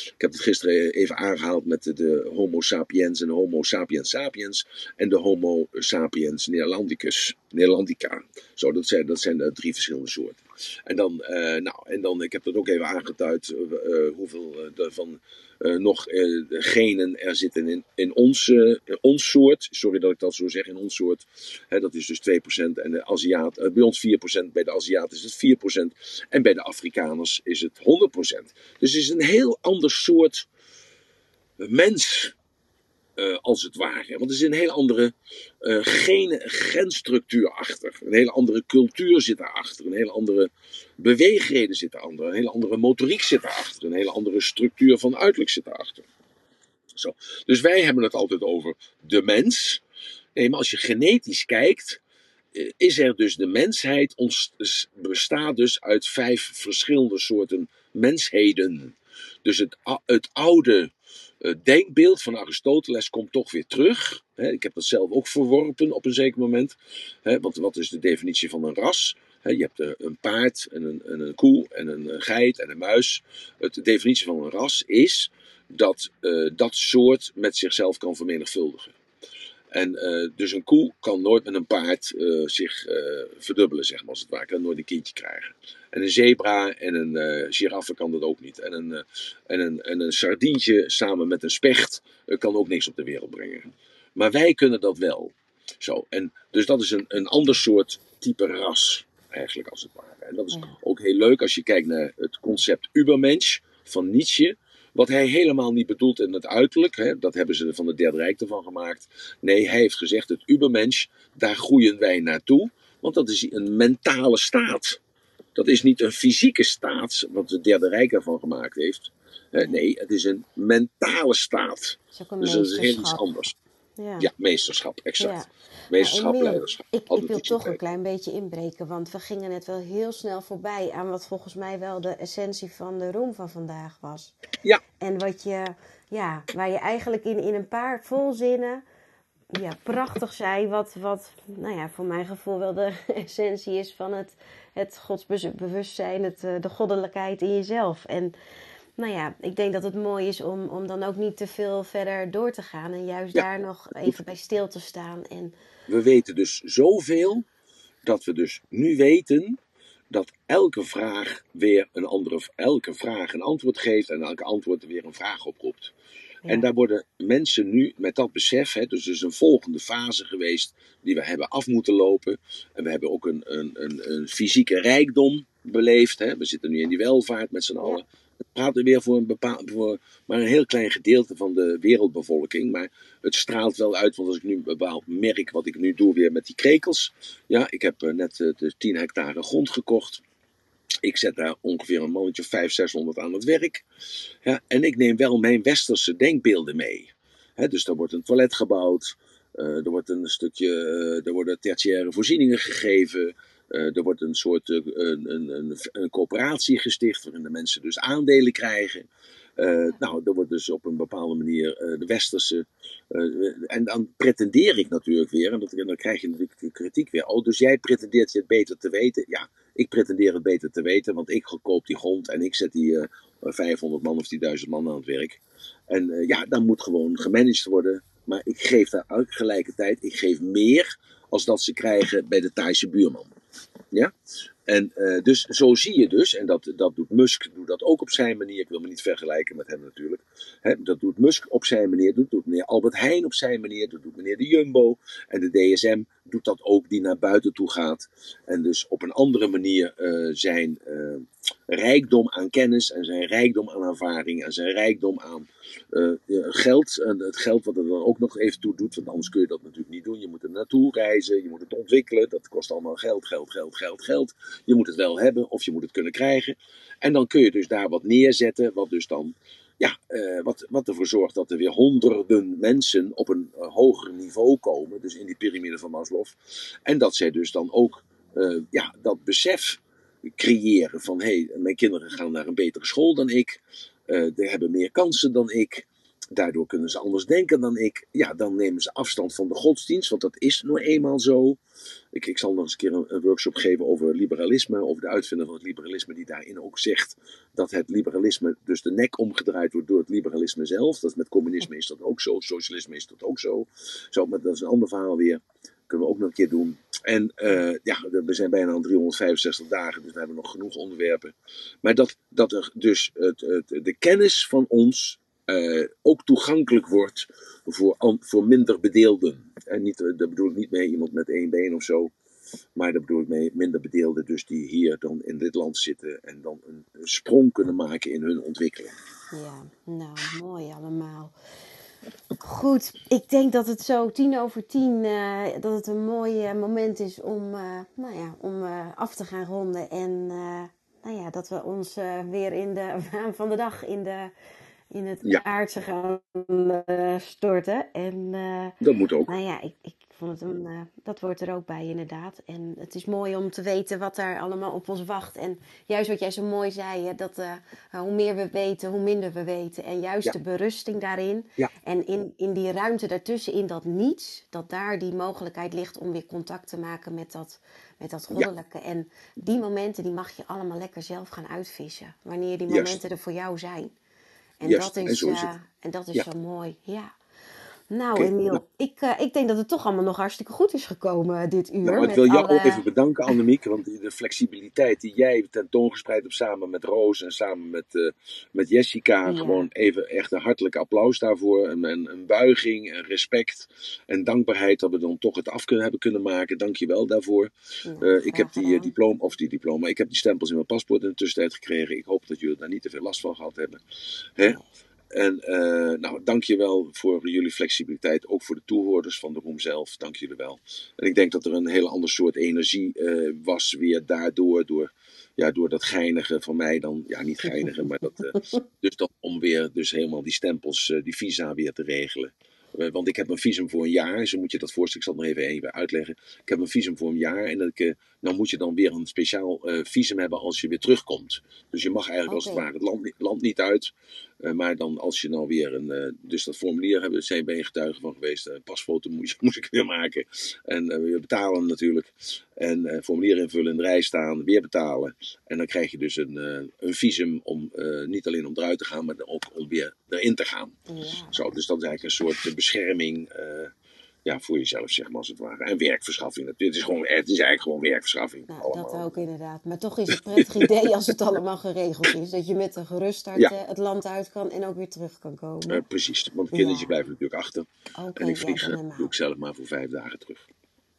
Ik heb het gisteren even aangehaald met de, Homo sapiens en Homo sapiens sapiens en de Homo sapiens neerlandicus, Neerlandica. Zo, dat zijn, dat zijn de drie verschillende soorten. En dan, eh, nou, en dan, ik heb dat ook even aangeduid, eh, eh, hoeveel uh, van nog genen er zitten in, in, ons, ons soort. Sorry dat ik dat zo zeg, in ons soort. Hè, dat is dus 2% en de Aziat, bij ons 4%, bij de Aziaten is het 4% en bij de Afrikaners is het 100%. Dus het is een heel ander soort mens uh, als het ware. Want er is een hele andere uh, gen genstructuur achter. Een hele andere cultuur zit daarachter. Een hele andere beweegreden zit daarachter. Een hele andere motoriek zit daarachter. Een hele andere structuur van uiterlijk zit daarachter. Zo. Dus wij hebben het altijd over de mens. Nee, maar als je genetisch kijkt, eh, is er dus de mensheid bestaat dus uit vijf verschillende soorten mensheden. Dus het, het oude denkbeeld van Aristoteles komt toch weer terug. ik heb dat zelf ook verworpen op een zeker moment. want wat is de definitie van een ras? je hebt eh, een paard en een, een koe en een eh, geit en een muis. de definitie van een ras is dat dat soort met zichzelf kan vermenigvuldigen. En uh, dus een koe kan nooit met een paard uh, zich uh, verdubbelen, zeg maar, als het ware. Kan nooit een kindje krijgen. En een zebra en een giraffe kan dat ook niet. En een, en een, en een sardientje samen met een specht kan ook niks op de wereld brengen. Maar wij kunnen dat wel. Zo, en dus dat is een, een ander soort type ras, eigenlijk, als het ware. En dat is ook heel leuk als je kijkt naar het concept Übermensch van Nietzsche. Wat hij helemaal niet bedoelt in het uiterlijk, hè, dat hebben ze van de Derde Rijk ervan gemaakt. Nee, hij heeft gezegd: het Ubermensch, daar groeien wij naartoe, want dat is een mentale staat. Dat is niet een fysieke staat, wat de Derde Rijk ervan gemaakt heeft. Nee, het is een mentale staat. dus dat is heel iets anders. Ja, ja meesterschap, exact. Meesterschap, leiderschap. Ik, ik wil toch een klein beetje inbreken, want we gingen net wel heel snel voorbij aan wat volgens mij wel de essentie van de room van vandaag was. Ja. En wat je, ja, waar je eigenlijk in, in een paar volzinnen ja, prachtig zei, wat, wat nou ja, voor mijn gevoel wel de essentie is van het, het godsbewustzijn, het, eh, de goddelijkheid in jezelf. En nou ja, ik denk dat het mooi is om, om dan ook niet te veel verder door te gaan en juist daar nog even bij stil te staan. En... We weten dus zoveel dat we dus nu weten dat elke vraag weer een andere, elke vraag een antwoord geeft en elke antwoord weer een vraag oproept. En daar worden mensen nu met dat besef, hè, dus er is een volgende fase geweest die we hebben af moeten lopen. En we hebben ook een, een, een, een fysieke rijkdom beleefd. Hè. We zitten nu in die welvaart met z'n allen. Praten weer voor, een bepaald, voor maar een heel klein gedeelte van de wereldbevolking. Maar het straalt wel uit, want als ik nu bepaald merk wat ik nu doe weer met die krekels. Ja, ik heb eh, net eh, de 10 hectare grond gekocht. Ik zet daar ongeveer een mannetje 500, 600 aan het werk. Ja, en ik neem wel mijn westerse denkbeelden mee. dus er wordt een toilet gebouwd. Uh, er wordt een stukje, uh, er worden tertiaire voorzieningen gegeven. Uh, er wordt een soort een, een, een, een, coöperatie gesticht waarin de mensen dus aandelen krijgen. nou, er wordt dus op een bepaalde manier de westerse. en dan pretendeer ik natuurlijk weer, en, dat, en dan krijg je natuurlijk kritiek weer. Oh, dus jij pretendeert het beter te weten. Ja, ik pretendeer het beter te weten, want ik koop die grond en ik zet die uh, eh, 500 man of die 1000 man aan het werk. En uh, ja, dan moet gewoon gemanaged worden. Maar ik geef daar tegelijkertijd, ik geef meer als dat ze krijgen bij de Thaise buurman. Ja? En uh, dus zo zie je dus, en dat, dat doet Musk doet dat ook op zijn manier. Ik wil me niet vergelijken met hem natuurlijk. dat doet Musk op zijn manier, doet, doet meneer Albert Heijn op zijn manier, dat doet meneer de Jumbo. En de DSM doet dat ook, die naar buiten toe gaat. En dus op een andere manier uh, zijn uh, rijkdom aan kennis en zijn rijkdom aan ervaring en zijn rijkdom aan geld. En het geld wat er dan ook nog even toe doet, want anders kun je dat natuurlijk niet doen. Je moet er naartoe reizen, je moet het ontwikkelen. Dat kost allemaal geld, geld, geld, geld, geld. Je moet het wel hebben of je moet het kunnen krijgen. En dan kun je dus daar wat neerzetten, wat dus dan ja, eh, wat, wat ervoor zorgt dat er weer honderden mensen op een eh, hoger niveau komen, dus in die piramide van Maslow. En dat zij dus dan ook eh, ja, dat besef creëren van hé, hey, mijn kinderen gaan naar een betere school dan ik, die hebben meer kansen dan ik. Daardoor kunnen ze anders denken dan ik. Ja, dan nemen ze afstand van de godsdienst, want dat is nou eenmaal zo. Ik, ik zal nog eens een keer een, workshop geven over liberalisme, over de uitvinder van het liberalisme, die daarin ook zegt dat het liberalisme, dus de nek omgedraaid wordt door het liberalisme zelf. Dat met communisme is dat ook zo, socialisme is dat ook zo. zo maar dat is een ander verhaal weer. Kunnen we ook nog een keer doen. En uh, ja, we zijn bijna aan 365 dagen, dus we hebben nog genoeg onderwerpen. Maar dat, dat er dus het, het, de kennis van ons uh, ook toegankelijk wordt voor, voor minder bedeelden. En niet, daar bedoel ik niet mee iemand met één been of zo. Maar daar bedoel ik mee minder bedeelden, dus die hier dan in dit land zitten en dan een, sprong kunnen maken in hun ontwikkeling. Ja, nou mooi allemaal. Goed, ik denk dat het zo tien over tien, uh, dat het een mooi moment is om, nou ja, om af te gaan ronden. En nou ja, dat we ons weer in de waan van de dag in de in het ja. aardse gaan uh, storten. En, uh, dat moet ook. Nou ja, ik, ik vond het een, uh, dat wordt er ook bij inderdaad. En het is mooi om te weten wat daar allemaal op ons wacht. En juist wat jij zo mooi zei, hè, dat hoe meer we weten, hoe minder we weten. En juist ja. de berusting daarin. Ja. En in, in die ruimte daartussen, in dat niets, dat daar die mogelijkheid ligt om weer contact te maken met dat, met dat goddelijke. En die momenten, die mag je allemaal lekker zelf gaan uitvissen. Wanneer die momenten er voor jou zijn. En Juist, dat en is, zo is uh, en dat is Ja. zo mooi. Ja. Nou, Emiel, nou. ik, eh, ik denk dat het toch allemaal nog hartstikke goed is gekomen eh, dit uur. Nou, ik wil jou alle- ook even bedanken, Annemiek, want de flexibiliteit die jij tentoongespreid hebt samen met Roos en samen met, eh, met Jessica, Ja. gewoon even echt een hartelijk applaus daarvoor. Een, een, een buiging, een respect en dankbaarheid dat we dan toch het af kunnen, hebben kunnen maken. Dank je wel daarvoor. Ik heb die diploma, of die diploma, ik heb die stempels in mijn paspoort in de tussentijd gekregen. Ik hoop dat jullie daar niet te veel last van gehad hebben. Hè? En eh, nou, dank je wel voor jullie flexibiliteit, ook voor de toehoorders van de room zelf. Dank jullie wel. En ik denk dat er een hele ander soort energie eh, was weer daardoor, door, ja, door dat geinige van mij dan, ja niet geinige, maar dat, eh, dus dat om weer dus helemaal die stempels, die visa weer te regelen. Want ik heb een visum voor een jaar, zo moet je dat voorstellen. Ik zal het nog even, even uitleggen. Ik heb een visum voor een jaar en dat ik, eh, nou moet je dan weer een speciaal visum hebben als je weer terugkomt. Dus je mag eigenlijk als het ware het land, land niet uit. Eh, maar dan als je nou weer een, eh, dus dat formulier hebben, zijn ben je getuige van geweest. Een pasfoto moest, moest ik weer maken. En eh, weer betalen natuurlijk. En eh, formulier invullen, in de rij staan, weer betalen. En dan krijg je dus een, eh, een visum om eh, niet alleen om eruit te gaan, maar ook om weer erin te gaan. Ja. Zo, dus dat is eigenlijk een soort eh, bescherming eh, ja, voor jezelf, zeg maar, als het ware. En werkverschaffing. Het is, gewoon, het is eigenlijk gewoon werkverschaffing. Allemaal. dat ook inderdaad. Maar toch is het een prettig idee als het allemaal geregeld is. Dat je met een gerust hart Ja. eh, het land uit kan en ook weer terug kan komen. Eh, precies, want de kindertjes Ja. blijven natuurlijk achter. En ik vlieg doe ik zelf maar voor vijf dagen terug.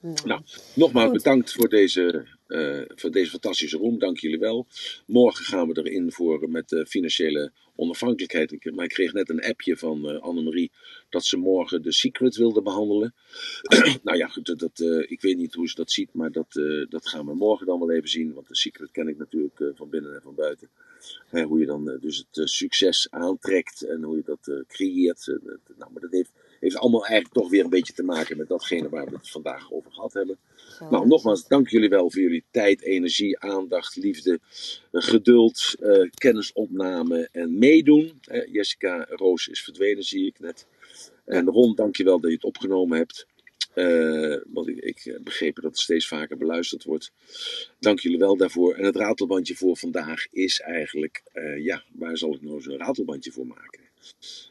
Nou, Nou, nogmaals Goed. bedankt voor deze, eh, voor deze fantastische room. Dank jullie wel. Morgen gaan we erin voor met eh, financiële onafhankelijkheid. Ik, maar ik kreeg net een appje van eh, Annemarie dat ze morgen de Secret wilde behandelen. nou ja, goed, dat, dat, ik weet niet hoe ze dat ziet, maar dat, dat gaan we morgen dan wel even zien. Want de Secret ken ik natuurlijk van binnen en van buiten. Hè, hoe je dan dus het succes aantrekt en hoe je dat creëert. Nou, maar dat heeft, heeft allemaal eigenlijk toch weer een beetje te maken met datgene waar we het vandaag over gehad hebben. zo Nou, nogmaals, dank jullie wel voor jullie tijd, energie, aandacht, liefde, eh, geduld, eh, kennisopname en meedoen. Jessica Roos is verdwenen, zie ik net. En Ron, dank je wel dat je het opgenomen hebt. Eh, want ik, ik heb begrepen dat het steeds vaker beluisterd wordt. Dank jullie wel daarvoor. En het ratelbandje voor vandaag is eigenlijk, ja, waar zal ik nou zo'n ratelbandje voor maken?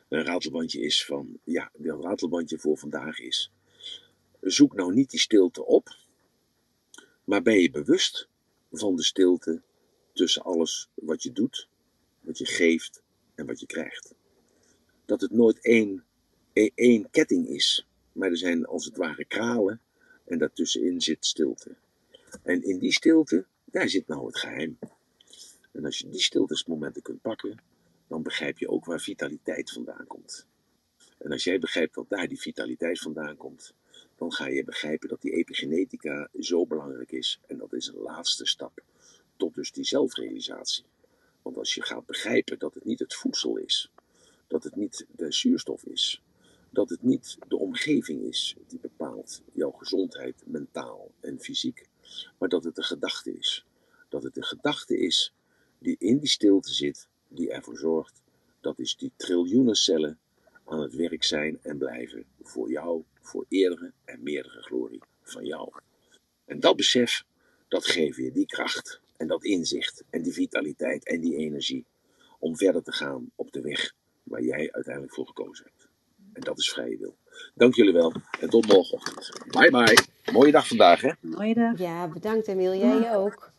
Een ratelbandje is van, ja, dat ratelbandje voor vandaag is. Zoek nou niet die stilte op, maar ben je bewust van de stilte tussen alles wat je doet, wat je geeft en wat je krijgt. Dat het nooit één, één ketting is, maar er zijn als het ware kralen en daartussenin zit stilte. En in die stilte, daar zit nou het geheim. En als je die stiltesmomenten kunt pakken, dan begrijp je ook waar vitaliteit vandaan komt. En als jij begrijpt dat daar die vitaliteit vandaan komt, dan ga je begrijpen dat die epigenetica zo belangrijk is. En dat is een laatste stap tot dus die zelfrealisatie. Want als je gaat begrijpen dat het niet het voedsel is, Dat het niet de zuurstof is. Dat het niet de omgeving is die bepaalt jouw gezondheid, mentaal en fysiek. Maar dat het de gedachte is. Dat het de gedachte is die in die stilte zit, die ervoor zorgt dat is die triljoenen cellen aan het werk zijn en blijven voor jou, voor eerdere en meerdere glorie van jou. En dat besef, dat geeft je die kracht en dat inzicht en die vitaliteit en die energie om verder te gaan op de weg waar jij uiteindelijk voor gekozen hebt. En dat is vrije wil. Dank jullie wel en tot morgenochtend. Bye bye. Mooie dag vandaag hè. Mooie dag. Ja, bedankt Emiel. Jij ook.